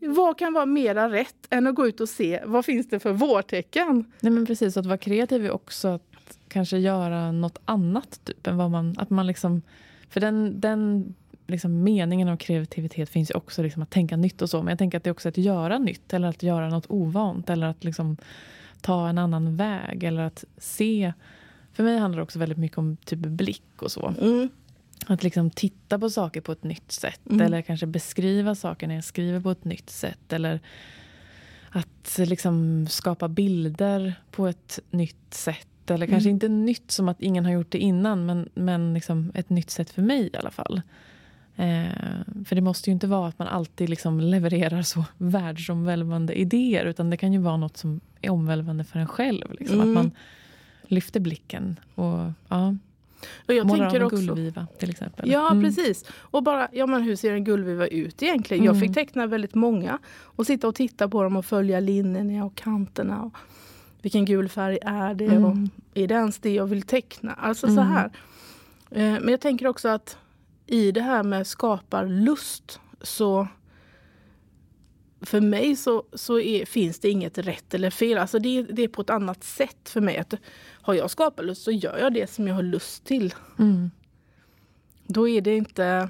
Vad kan vara mera rätt än att gå ut och se vad finns det för vårtecken? Nej men precis, att vara kreativ är också att kanske göra något annat typ än vad man, att man liksom, för den, den liksom meningen av kreativitet finns ju också liksom att tänka nytt och så, men jag tänker att det är också att göra nytt eller att göra något ovant eller att liksom ta en annan väg eller att se. För mig handlar det också väldigt mycket om typ blick och så. Mm. Att liksom titta på saker på ett nytt sätt. Mm. Eller kanske beskriva saker när jag skriver på ett nytt sätt. Eller att liksom skapa bilder på ett nytt sätt. Eller kanske Mm. inte nytt som att ingen har gjort det innan. Men, men liksom ett nytt sätt för mig i alla fall. Eh, för det måste ju inte vara att man alltid liksom levererar så världsomvälvande idéer. Utan det kan ju vara något som är omvälvande för en själv. Liksom. Mm. Att man lyfter blicken. Och ja, Och jag målar tänker också, gullviva till exempel. Ja, Mm. precis. Och bara, ja men hur ser en gullviva ut egentligen? Jag Mm. fick teckna väldigt många och sitta och titta på dem och följa linjerna och kanterna. Och vilken gul färg är det? Mm. Och är det ens det jag vill teckna? Alltså så Mm. här. Eh, Men jag tänker också att i det här med skaparlust så för mig så, så är, finns det inget rätt eller fel. Alltså det, det är på ett annat sätt för mig. Att har jag skaparlust så gör jag det som jag har lust till. Mm. Då är det inte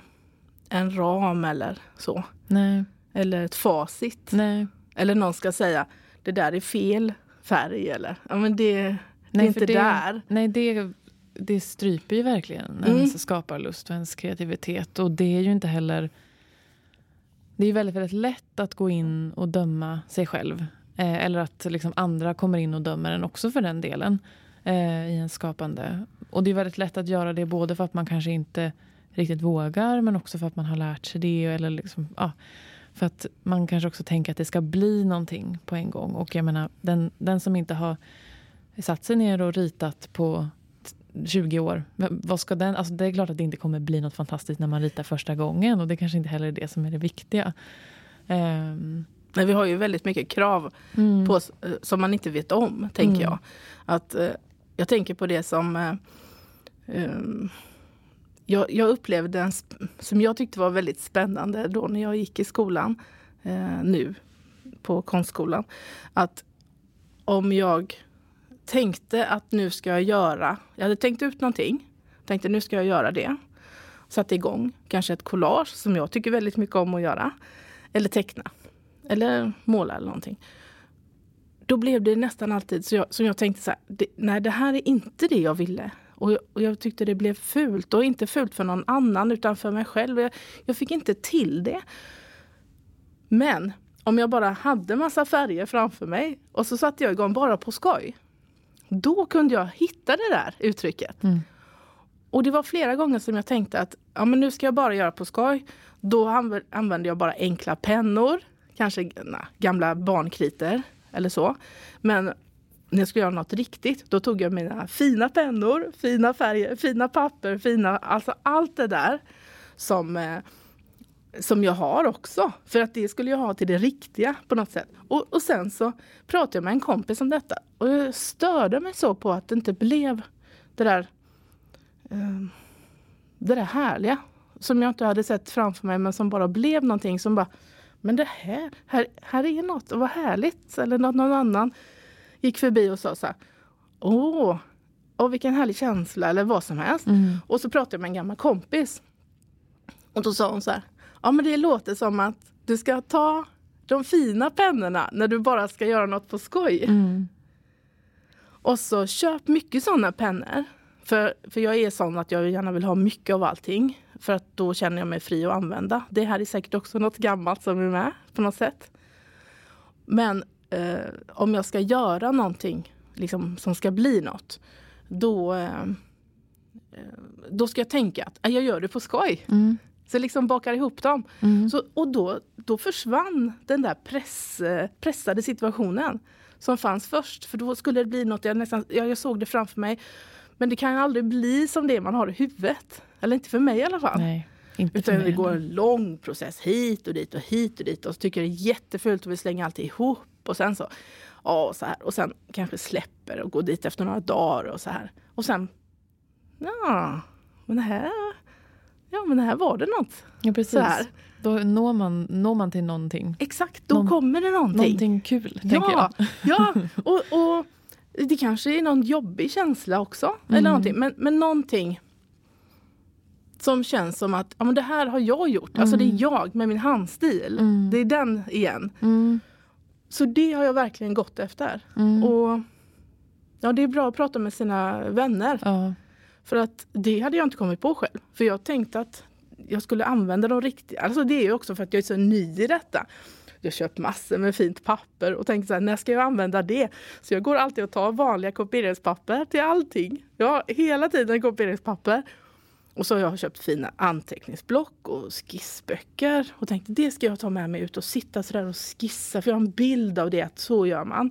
en ram eller så. Nej, Eller ett facit. nej. Eller någon ska säga det där är fel färg eller ja, men det, det är Nej, inte det- där. Nej, det, det stryper ju verkligen Mm. ens skaparlust och ens kreativitet. Och det är ju inte heller... Det är väldigt, väldigt lätt att gå in och döma sig själv. Eh, eller att liksom andra kommer in och dömer en också för den delen. Eh, I en skapande. Och det är väldigt lätt att göra det både för att man kanske inte riktigt vågar men också för att man har lärt sig det. Eller liksom, ja, för att man kanske också tänker att det ska bli någonting på en gång. Och jag menar, den, den som inte har satt sig ner och ritat på t- 20 år. Vad ska den, alltså det är klart att det inte kommer bli något fantastiskt när man ritar första gången. Och det kanske inte heller är det som är det viktiga. Ehm, Men vi har ju väldigt mycket krav mm, på eh, som man inte vet om, tänker Mm. jag. Att, eh, jag tänker på det som eh, ehm, jag, jag upplevde en, som jag tyckte var väldigt spännande då när jag gick i skolan eh, nu på konstskolan. Att om jag tänkte att nu ska jag göra, jag hade tänkt ut någonting, tänkte nu ska jag göra det. Satte igång kanske ett collage som jag tycker väldigt mycket om att göra. Eller teckna. Eller måla eller någonting. Då blev det nästan alltid så jag, som jag tänkte så här, det, nej det här är inte det jag ville. Och jag, och jag tyckte det blev fult. Och inte fult för någon annan utan för mig själv. Jag, jag fick inte till det. Men om jag bara hade massa färger framför mig och så satte jag igång bara på skoj. Då kunde jag hitta det där uttrycket. Mm. Och det var flera gånger som jag tänkte att ja, men nu ska jag bara göra på skoj. Då anv- använde jag bara enkla pennor, kanske na, gamla barnkriter eller så. Men när jag skulle göra något riktigt, då tog jag mina fina pennor, fina färger, fina papper, fina, alltså allt det där som, eh, som jag har också. För att det skulle jag ha till det riktiga på något sätt. Och, och sen så pratade jag med en kompis om detta och jag störde mig så på att det inte blev det där, eh, det där härliga som jag inte hade sett framför mig men som bara blev någonting som bara men det här, här, här är något vad härligt. Eller något, någon annan gick förbi och sa så här. Åh, åh vilken härlig känsla eller vad som helst. Mm. Och så pratade jag med en gammal kompis. Och då sa hon så här. Ja men det låter som att du ska ta de fina pennorna när du bara ska göra något på skoj. Mm. Och så köp mycket sådana pennor. För, för jag är sån att jag gärna vill ha mycket av allting. För att då känner jag mig fri att använda. Det här är säkert också något gammalt som är med på något sätt. Men eh, om jag ska göra någonting liksom, som ska bli något. Då, eh, eh, då ska jag tänka att eh, jag gör det på skoj. Mm. Så liksom bakar ihop dem. Mm. Så, och då, då försvann den där press, eh, pressade situationen som fanns först. För då skulle det bli något, jag, nästan, jag, jag såg det framför mig. Men det kan aldrig bli som det man har i huvudet. Eller inte för mig i alla fall. Nej, inte Utan det går en lång process hit och dit och hit och dit. Och så tycker jag det är jättefult och vill slänga allt ihop. Och sen så, ja så här. Och sen kanske släpper och går dit efter några dagar och så här. Och sen, ja, men det här, ja men det här var det något. Ja, precis. Så här. Då når man, når man till någonting. Exakt, då Någon- kommer det någonting. Någonting kul, tänker Ja, jag. ja. Och, och det kanske är någon jobbig känsla också. Mm. Eller någonting. Men, men någonting som känns som att ja, men det här har jag gjort. Alltså det är jag med min handstil. Mm. Det är den igen. Mm. Så det har jag verkligen gått efter. Mm. Och ja, Det är bra att prata med sina vänner. Ja. För att det hade jag inte kommit på själv. För jag tänkte att jag skulle använda de riktiga. Alltså det är ju också för att jag är så ny i detta. Jag har köpt massor med fint papper och tänkte så här, när ska jag använda det? Så jag går alltid och tar vanliga kopieringspapper till allting. Jag har hela tiden kopieringspapper. Och så har jag köpt fina anteckningsblock och skissböcker och tänkte det ska jag ta med mig ut och sitta sådär och skissa för jag har en bild av det att så gör man.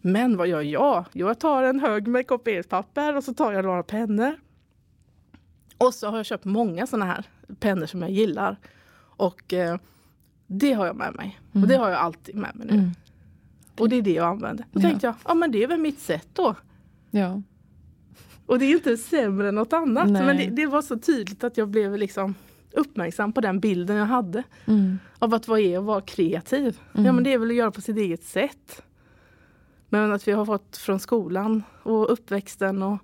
Men vad gör jag? Jag tar en hög med kopieringspapper och så tar jag några pennor. Och så har jag köpt många sådana här pennor som jag gillar. Och eh, det har jag med mig. Och det har jag alltid med mig nu. Mm. Och det är det jag använder. Då Ja. tänkte jag, ja men det är väl mitt sätt då. ja. Och det är inte sämre än något annat. Nej. Men det, det var så tydligt att jag blev liksom uppmärksam på den bilden jag hade. Mm. Av att vad är att vara kreativ? Mm. Ja men det är väl att göra på sitt eget sätt. Men att vi har fått från skolan och uppväxten och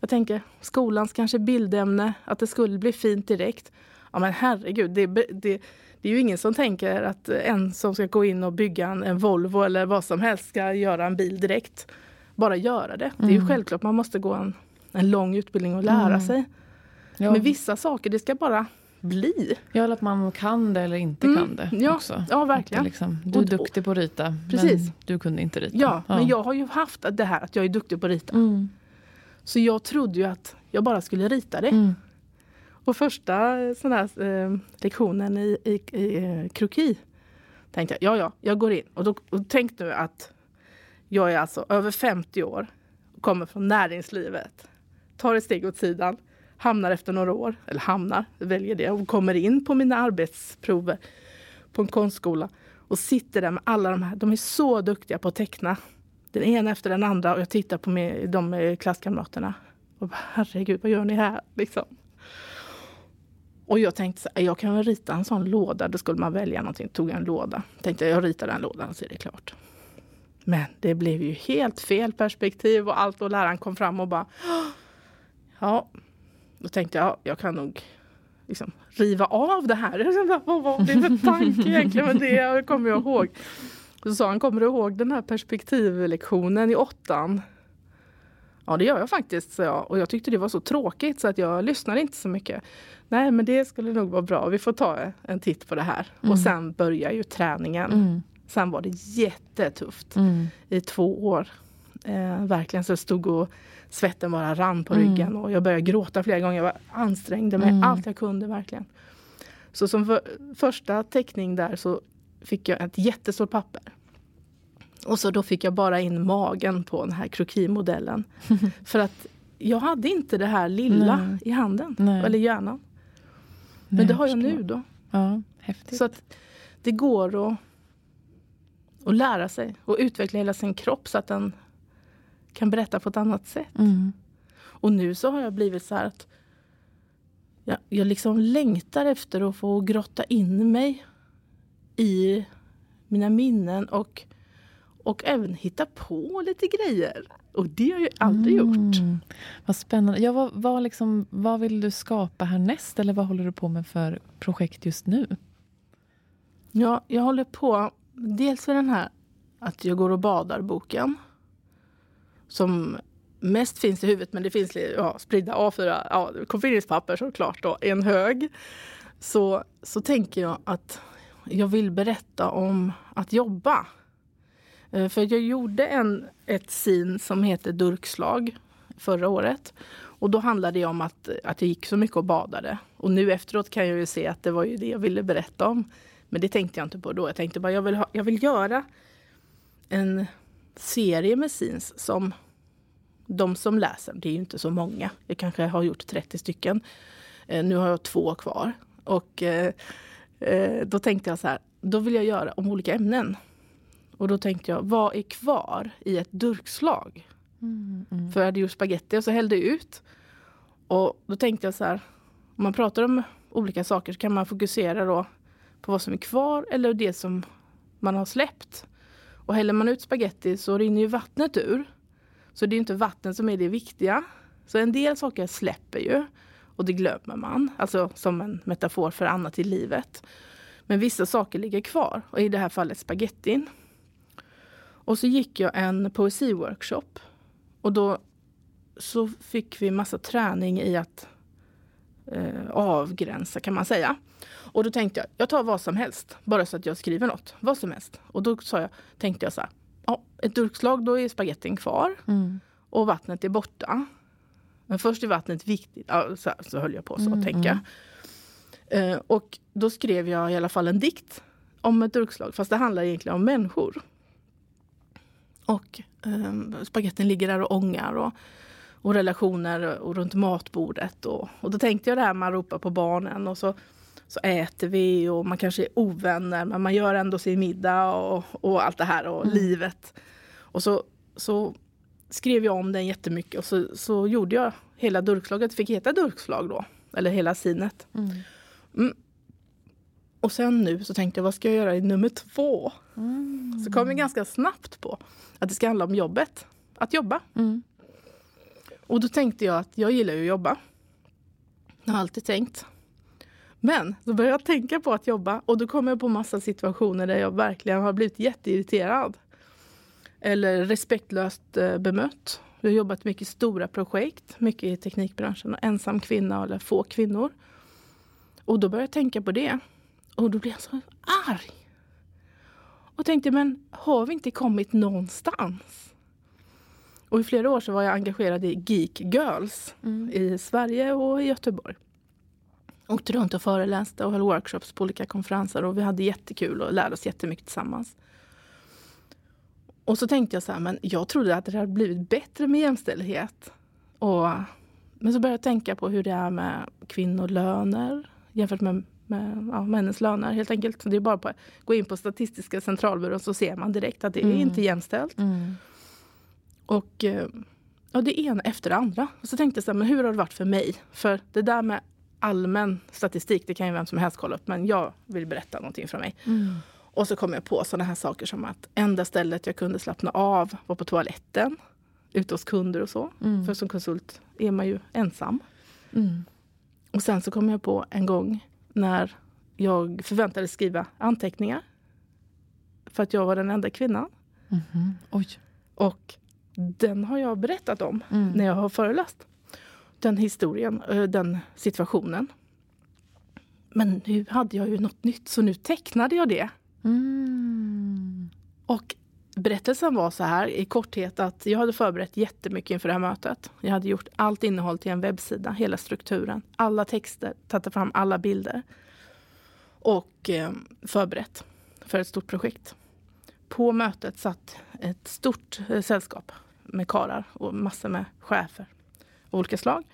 jag tänker skolans kanske bildämne, att det skulle bli fint direkt. Ja men herregud, det, det, det är ju ingen som tänker att en som ska gå in och bygga en, en Volvo eller vad som helst ska göra en bil direkt. Bara göra det. Det är ju Mm. självklart man måste gå en, en lång utbildning och lära Mm. sig. Ja. Men vissa saker, det ska bara bli. ja, eller att man kan det eller inte Mm, kan det ja, också. ja, Att verkligen. Liksom, du är Och- duktig på att rita, Precis. men du kunde inte rita. Ja, men jag har ju haft det här att jag är duktig på att rita. Mm. Så jag trodde ju att jag bara skulle rita det. Mm. Och första eh, sån här, eh, lektionen i, i, i eh, kroki tänkte jag, ja ja, jag går in. Och, då, och tänk nu att jag är alltså över 50 år, och kommer från näringslivet, tar ett steg åt sidan, hamnar efter några år, eller hamnar, väljer det, och kommer in på mina arbetsprover på en konstskola och sitter där med alla de här, de är så duktiga på att teckna. Den ena efter den andra och jag tittar på de eh, klasskamraterna. Och bara, herregud, vad gör ni här? Liksom. Och jag tänkte så här, jag kan väl rita en sån låda. Då skulle man välja någonting. Tog jag en låda. Tänkte jag ritar den lådan så är det klart. Men det blev ju helt fel perspektiv och allt och läraren kom fram och bara Ja, då tänkte jag jag kan nog liksom riva av det här. Tänkte, Vad var det för tanke egentligen? Men det kommer jag ihåg. Så sa han, kommer du ihåg den här perspektivlektionen i åttan? Ja det gör jag faktiskt, sa jag. Och jag tyckte det var så tråkigt så att jag lyssnade inte så mycket. Nej men det skulle nog vara bra, vi får ta en titt på det här. Mm. Och sen börjar ju träningen. Mm. Sen var det jättetufft Mm. i två år. Eh, verkligen så jag stod och svetten bara rann på Mm. ryggen och jag började gråta flera gånger. Jag var, ansträngde mig Mm. allt jag kunde verkligen. Så som för, första teckning där så fick jag ett jättestort papper. Och så då fick jag bara in magen på den här krokimodellen. För att jag hade inte det här lilla Nej. i handen, Nej. eller hjärnan. Men Nej, det har jag förstår. nu då. Ja, häftigt. Så att det går att, att lära sig och utveckla hela sin kropp så att den kan berätta på ett annat sätt. Mm. Och nu så har jag blivit så här att jag, jag liksom längtar efter att få grotta in mig i mina minnen och, och även hitta på lite grejer. Och det har jag aldrig gjort. Mm. Vad spännande. Ja, vad, vad, liksom, vad vill du skapa härnäst? Eller vad håller du på med för projekt just nu? Ja, jag håller på dels med den här att jag går och badar-boken. Som mest finns i huvudet, men det finns ja, spridda A4, ja, konfirmeringspapper såklart då, i en hög. Så, så tänker jag att jag vill berätta om att jobba. Eh, för jag gjorde en, ett sin som heter Durkslag förra året. Och då handlade det om att, att jag gick så mycket och badade. Och nu efteråt kan jag ju se att det var ju det jag ville berätta om. Men det tänkte jag inte på då. Jag tänkte bara jag vill, ha, jag vill göra en serie med scenes som de som läser, det är ju inte så många. Jag kanske har gjort 30 stycken. Eh, nu har jag två kvar. Och eh, eh, då tänkte jag så här, då vill jag göra om olika ämnen. Och då tänkte jag, vad är kvar i ett durkslag? Mm, mm. För jag hade gjort spaghetti och så hällde jag ut. Och då tänkte jag så här, om man pratar om olika saker så kan man fokusera då på vad som är kvar eller det som man har släppt. Och häller man ut spaghetti så rinner ju vattnet ur. Så det är inte vattnet som är det viktiga. Så en del saker släpper ju och det glömmer man. Alltså som en metafor för annat i livet. Men vissa saker ligger kvar och i det här fallet spagettin. Och så gick jag en poesiworkshop och då så fick vi massa träning i att eh, avgränsa kan man säga. Och då tänkte jag, jag tar vad som helst, bara så att jag skriver något. Vad som helst. Och då sa jag, tänkte jag så här, ja, ett durkslag, då är spagettin kvar Mm. och vattnet är borta. Men först är vattnet viktigt. Ja, så, så höll jag på så, Mm, tänka. Eh, och då skrev jag i alla fall en dikt om ett durkslag, fast det handlar egentligen om människor. Och eh, spagettin ligger där och ångar och, och relationer och runt matbordet. Och, och då tänkte jag det här man ropar på barnen och så, så äter vi och man kanske är ovänner men man gör ändå sin middag och, och allt det här och Mm. livet. Och så, så skrev jag om den jättemycket och så, så gjorde jag hela durkslaget, fick heta durkslag då. Eller hela sinet. Mm. Och sen nu så tänkte jag, vad ska jag göra i nummer två? Mm. Så kom jag ganska snabbt på att det ska handla om jobbet. Att jobba. Och då tänkte jag att jag gillar ju att jobba. Jag har alltid tänkt. Men då började jag tänka på att jobba och då kom jag på massa situationer där jag verkligen har blivit jätteirriterad. Eller respektlöst eh, bemött. Jag har jobbat mycket i stora projekt, mycket i teknikbranschen. Och ensam kvinna eller få kvinnor. Och då började jag tänka på det. Och då blev jag så arg. Och tänkte, men har vi inte kommit någonstans? Och i flera år så var jag engagerad i Geek Girls Mm. i Sverige och i Göteborg. Åkte runt och föreläste och höll workshops på olika konferenser och vi hade jättekul och lärde oss jättemycket tillsammans. Och så tänkte jag så här, men jag trodde att det hade blivit bättre med jämställdhet. Och, men så började jag tänka på hur det är med kvinnolöner jämfört med, med ja, männens löner helt enkelt. Det är bara att gå in på Statistiska centralbyrån så ser man direkt att det är Mm. inte jämställt. Mm. Och eh, ja, det ena efter det andra. Och så tänkte jag så här, men hur har det varit för mig? För det där med allmän statistik, det kan ju vem som helst kolla upp, men jag vill berätta någonting från mig. Mm. Och så kom jag på sådana här saker som att enda stället jag kunde slappna av var på toaletten, ute hos kunder och så. Mm. För som konsult är man ju ensam. Mm. Och sen så kom jag på en gång när jag förväntades skriva anteckningar. För att jag var den enda kvinnan. Mhm. Oj. Och den har jag berättat om Mm. när jag har föreläst. Den historien, eh, den situationen. Men nu hade jag ju något nytt så nu tecknade jag det. Mm. Och berättelsen var så här i korthet att jag hade förberett jättemycket inför det här mötet. Jag hade gjort allt innehåll till en webbsida, hela strukturen, alla texter, tagit fram alla bilder. Och eh, förberett för ett stort projekt. På mötet satt ett stort eh, sällskap med karar och massor med chefer av olika slag.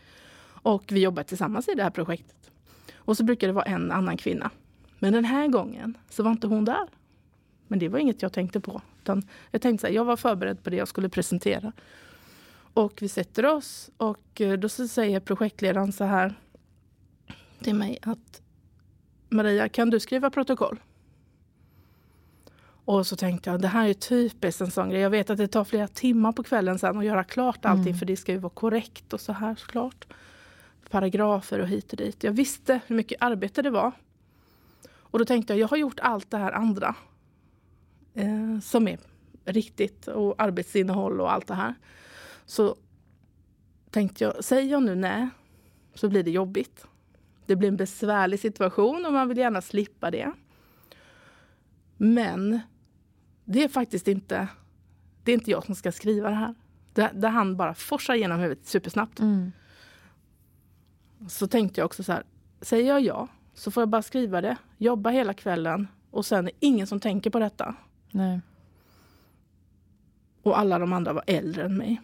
Och vi jobbar tillsammans i det här projektet. Och så brukar det vara en annan kvinna. Men den här gången så var inte hon där. Men det var inget jag tänkte på. Utan jag tänkte så här, jag var förberedd på det jag skulle presentera. Och vi sätter oss och eh, då så säger projektledaren så här till mig att Maria, kan du skriva protokoll? Och så tänkte jag, det här är typiskt en sån grej. Jag vet att det tar flera timmar på kvällen sen att göra klart allting mm. för det ska ju vara korrekt och så här såklart. Paragrafer och hit och dit. Jag visste hur mycket arbete det var. Och då tänkte jag, jag har gjort allt det här andra. Eh, som är riktigt och arbetsinnehåll och allt det här. Så tänkte jag, säger jag nu nej så blir det jobbigt. Det blir en besvärlig situation och man vill gärna slippa det. Men det är faktiskt inte, det är inte jag som ska skriva det här. Det, det han bara forsar genom huvudet supersnabbt. Mm. Så tänkte jag också så här, säger jag ja så får jag bara skriva det, jobba hela kvällen och sen är det ingen som tänker på detta. Nej. Och alla de andra var äldre än mig.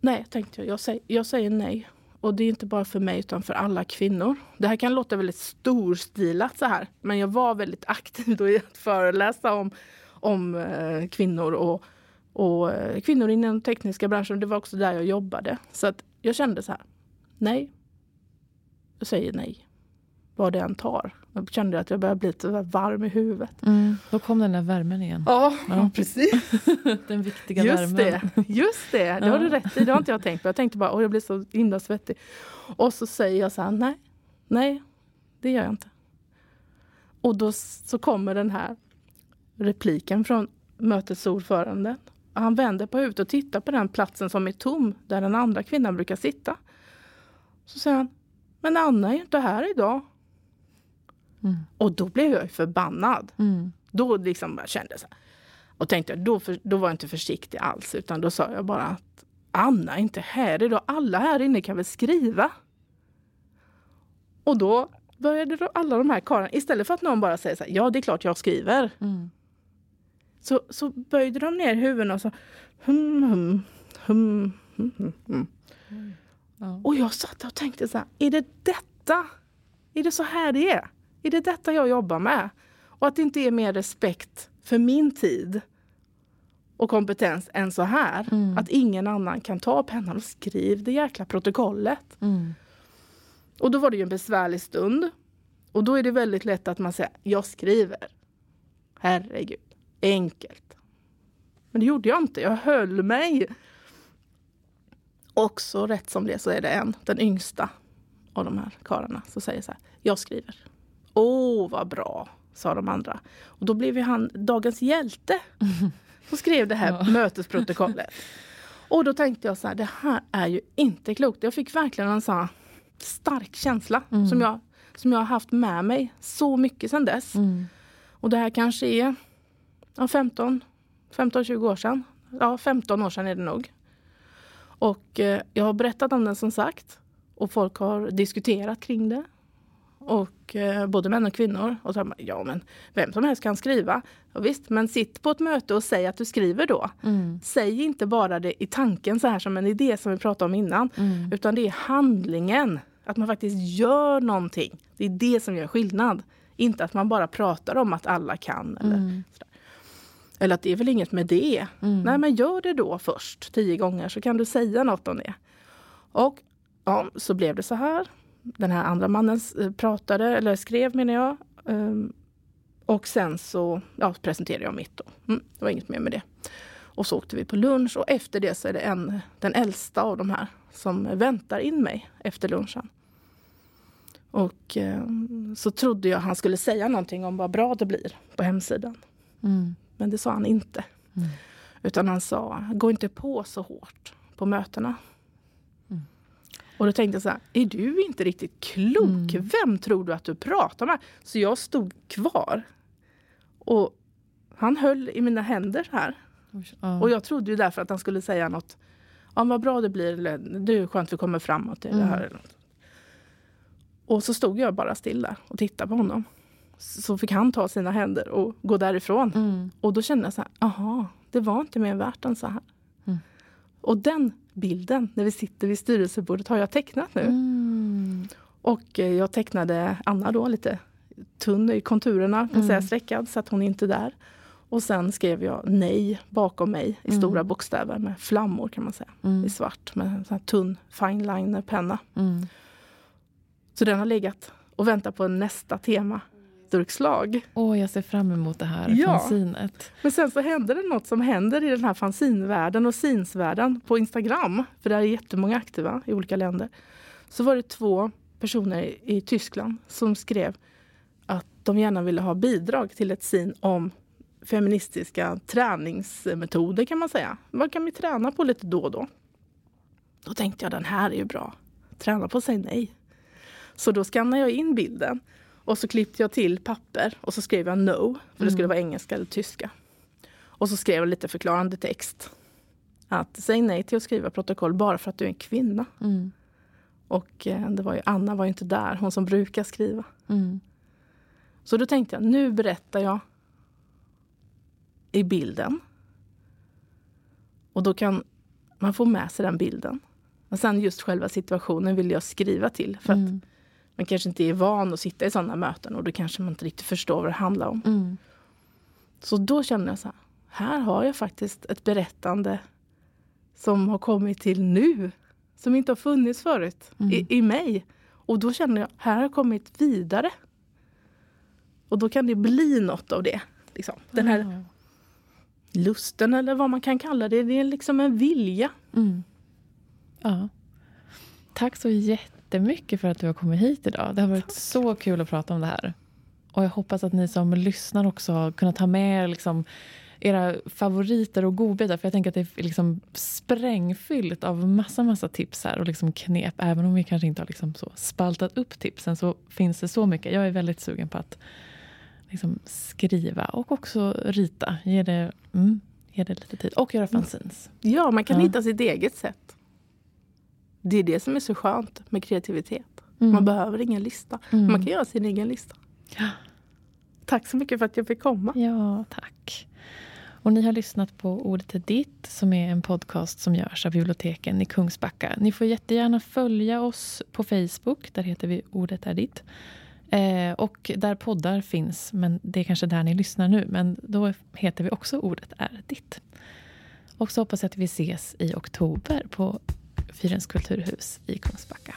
Nej, tänkte jag. Jag säger, jag säger nej. Och det är inte bara för mig utan för alla kvinnor. Det här kan låta väldigt storstilat så här. Men jag var väldigt aktiv då i att föreläsa om, om eh, kvinnor och, och eh, kvinnor inom tekniska branschen. Det var också där jag jobbade. Så att jag kände så här. Nej. Jag säger nej vad det än tar. Jag kände att jag började bli lite varm i huvudet. Mm, då kom den där värmen igen. Ja, ja. precis. den viktiga just värmen. Det, just det, det har du rätt i. Det har inte jag tänkt på. Jag tänkte bara, att jag blir så himla svettig. Och så säger jag så här, nej, nej, det gör jag inte. Och då så kommer den här repliken från mötets ordförande. Han vänder på huvudet och tittar på den platsen som är tom, där den andra kvinnan brukar sitta. Så säger han, men Anna är inte här idag. Mm. Och då blev jag förbannad. Mm. Då liksom jag kände så här. Och tänkte, då, för, då var jag inte försiktig alls. Utan då sa jag bara att Anna är inte här idag. Alla här inne kan väl skriva? Och då började då alla de här karlarna, istället för att någon bara säger så här, ja det är klart jag skriver. Mm. Så, så böjde de ner huvuden och sa hum, hum, hum, hum, hum. hum. Mm. Ja. Och jag satt och tänkte så här, är det detta? Är det så här det är? Är det detta jag jobbar med? Och att det inte är mer respekt för min tid och kompetens än så här. Mm. Att ingen annan kan ta pennan och skriva det jäkla protokollet. Mm. Och då var det ju en besvärlig stund. Och då är det väldigt lätt att man säger, jag skriver. Herregud, enkelt. Men det gjorde jag inte, jag höll mig. Också rätt som det så är det en, den yngsta av de här karlarna, som säger så här, jag skriver. Åh, vad bra, sa de andra. Och då blev ju han dagens hjälte. Som skrev det här ja. mötesprotokollet. Och då tänkte jag så här, det här är ju inte klokt. Jag fick verkligen en sån stark känsla mm. som, jag, som jag har haft med mig så mycket sedan dess. Mm. Och det här kanske är ja, 15, 15-20 år sedan. Ja, 15 år sedan är det nog. Och eh, jag har berättat om den som sagt. Och folk har diskuterat kring det. Och eh, både män och kvinnor. Och så man, ja men vem som helst kan skriva. Ja, visst, men sitt på ett möte och säg att du skriver då. Mm. Säg inte bara det i tanken så här som en idé som vi pratade om innan. Mm. Utan det är handlingen. Att man faktiskt gör någonting. Det är det som gör skillnad. Inte att man bara pratar om att alla kan. Eller, mm. eller att det är väl inget med det. Mm. Nej men gör det då först tio gånger så kan du säga något om det. Och ja, så blev det så här den här andra mannen eh, pratade, eller skrev menar jag. Um, och sen så ja, presenterade jag mitt. Då. Mm, det var inget mer med det. Och så åkte vi på lunch och efter det så är det en, den äldsta av de här som väntar in mig efter lunchen. Och eh, så trodde jag han skulle säga någonting om vad bra det blir på hemsidan. Mm. Men det sa han inte. Mm. Utan han sa, gå inte på så hårt på mötena. Och då tänkte jag så här, är du inte riktigt klok? Mm. Vem tror du att du pratar med? Så jag stod kvar. Och han höll i mina händer här. Uh. Och jag trodde ju därför att han skulle säga något. Ja, vad bra det blir. Eller, det är skönt vi kommer framåt i mm. det här. Och så stod jag bara still där och tittade på honom. så fick han ta sina händer och gå därifrån. Mm. Och då kände jag så här, aha, det var inte mer värt än så här. Mm. Och den bilden, när vi sitter vid styrelsebordet, har jag tecknat nu. Mm. Och eh, jag tecknade Anna då lite tunn i konturerna, kan Mm. säga sträckad, så att hon inte är där. Och sen skrev jag nej bakom mig i Mm. stora bokstäver med flammor kan man säga. Mm. I svart med en sån tunn fine penna. Mm. Så den har legat och väntat på nästa tema, durkslag. Åh, jag ser fram emot det här Ja. fanzinet. Men sen så händer det något som händer i den här fanzinvärlden och sinsvärlden på Instagram. För där är jättemånga aktiva i olika länder. Så var det två personer i, i Tyskland som skrev att de gärna ville ha bidrag till ett sin om feministiska träningsmetoder kan man säga. Vad kan vi träna på lite då och då? Då tänkte jag den här är ju bra. Träna på att säga nej. Så då skannade jag in bilden och så klippte jag till papper och så skrev jag no, för det skulle Mm. vara engelska eller tyska. Och så skrev jag lite förklarande text. Att säg nej till att skriva protokoll bara för att du är en kvinna. Mm. Och eh, det var ju, Anna var ju inte där, hon som brukar skriva. Mm. Så då tänkte jag, nu berättar jag i bilden. Och då kan man få med sig den bilden. Och sen just själva situationen vill jag skriva till. För att Mm. Man kanske inte är van att sitta i sådana möten och då kanske man inte riktigt förstår vad det handlar om. Mm. Så då kände jag så här, här har jag faktiskt ett berättande som har kommit till nu. Som inte har funnits förut Mm. i, i mig. Och då kände jag, här har jag kommit vidare. Och då kan det bli något av det. Liksom. Den här lusten eller vad man kan kalla det, det är liksom en vilja. Mm. Ja. Tack så jättemycket för att du har kommit hit idag. Det har varit så kul att prata om det här. Och jag hoppas att ni som lyssnar också har kunnat ta med er liksom era favoriter och godbitar. För jag tänker att det är liksom sprängfyllt av massa, massa tips här och liksom knep. Även om vi kanske inte har liksom så spaltat upp tipsen så finns det så mycket. Jag är väldigt sugen på att liksom skriva och också rita. Ge det, mm, ge det lite tid. Och göra fanzines. Ja, man kan Ja. hitta sitt eget sätt. Det är det som är så skönt med kreativitet. Mm. Man behöver ingen lista. Mm. Man kan göra sin egen lista. Ja. Tack så mycket för att jag fick komma. Ja, tack. Och ni har lyssnat på Ordet är ditt som är en podcast som görs av biblioteken i Kungsbacka. Ni får jättegärna följa oss på Facebook. Där heter vi Ordet är ditt. Eh, och där poddar finns, men det är kanske där ni lyssnar nu. Men då heter vi också Ordet är ditt. Och så hoppas jag att vi ses i oktober på Fyrens kulturhus i Kungsbacka.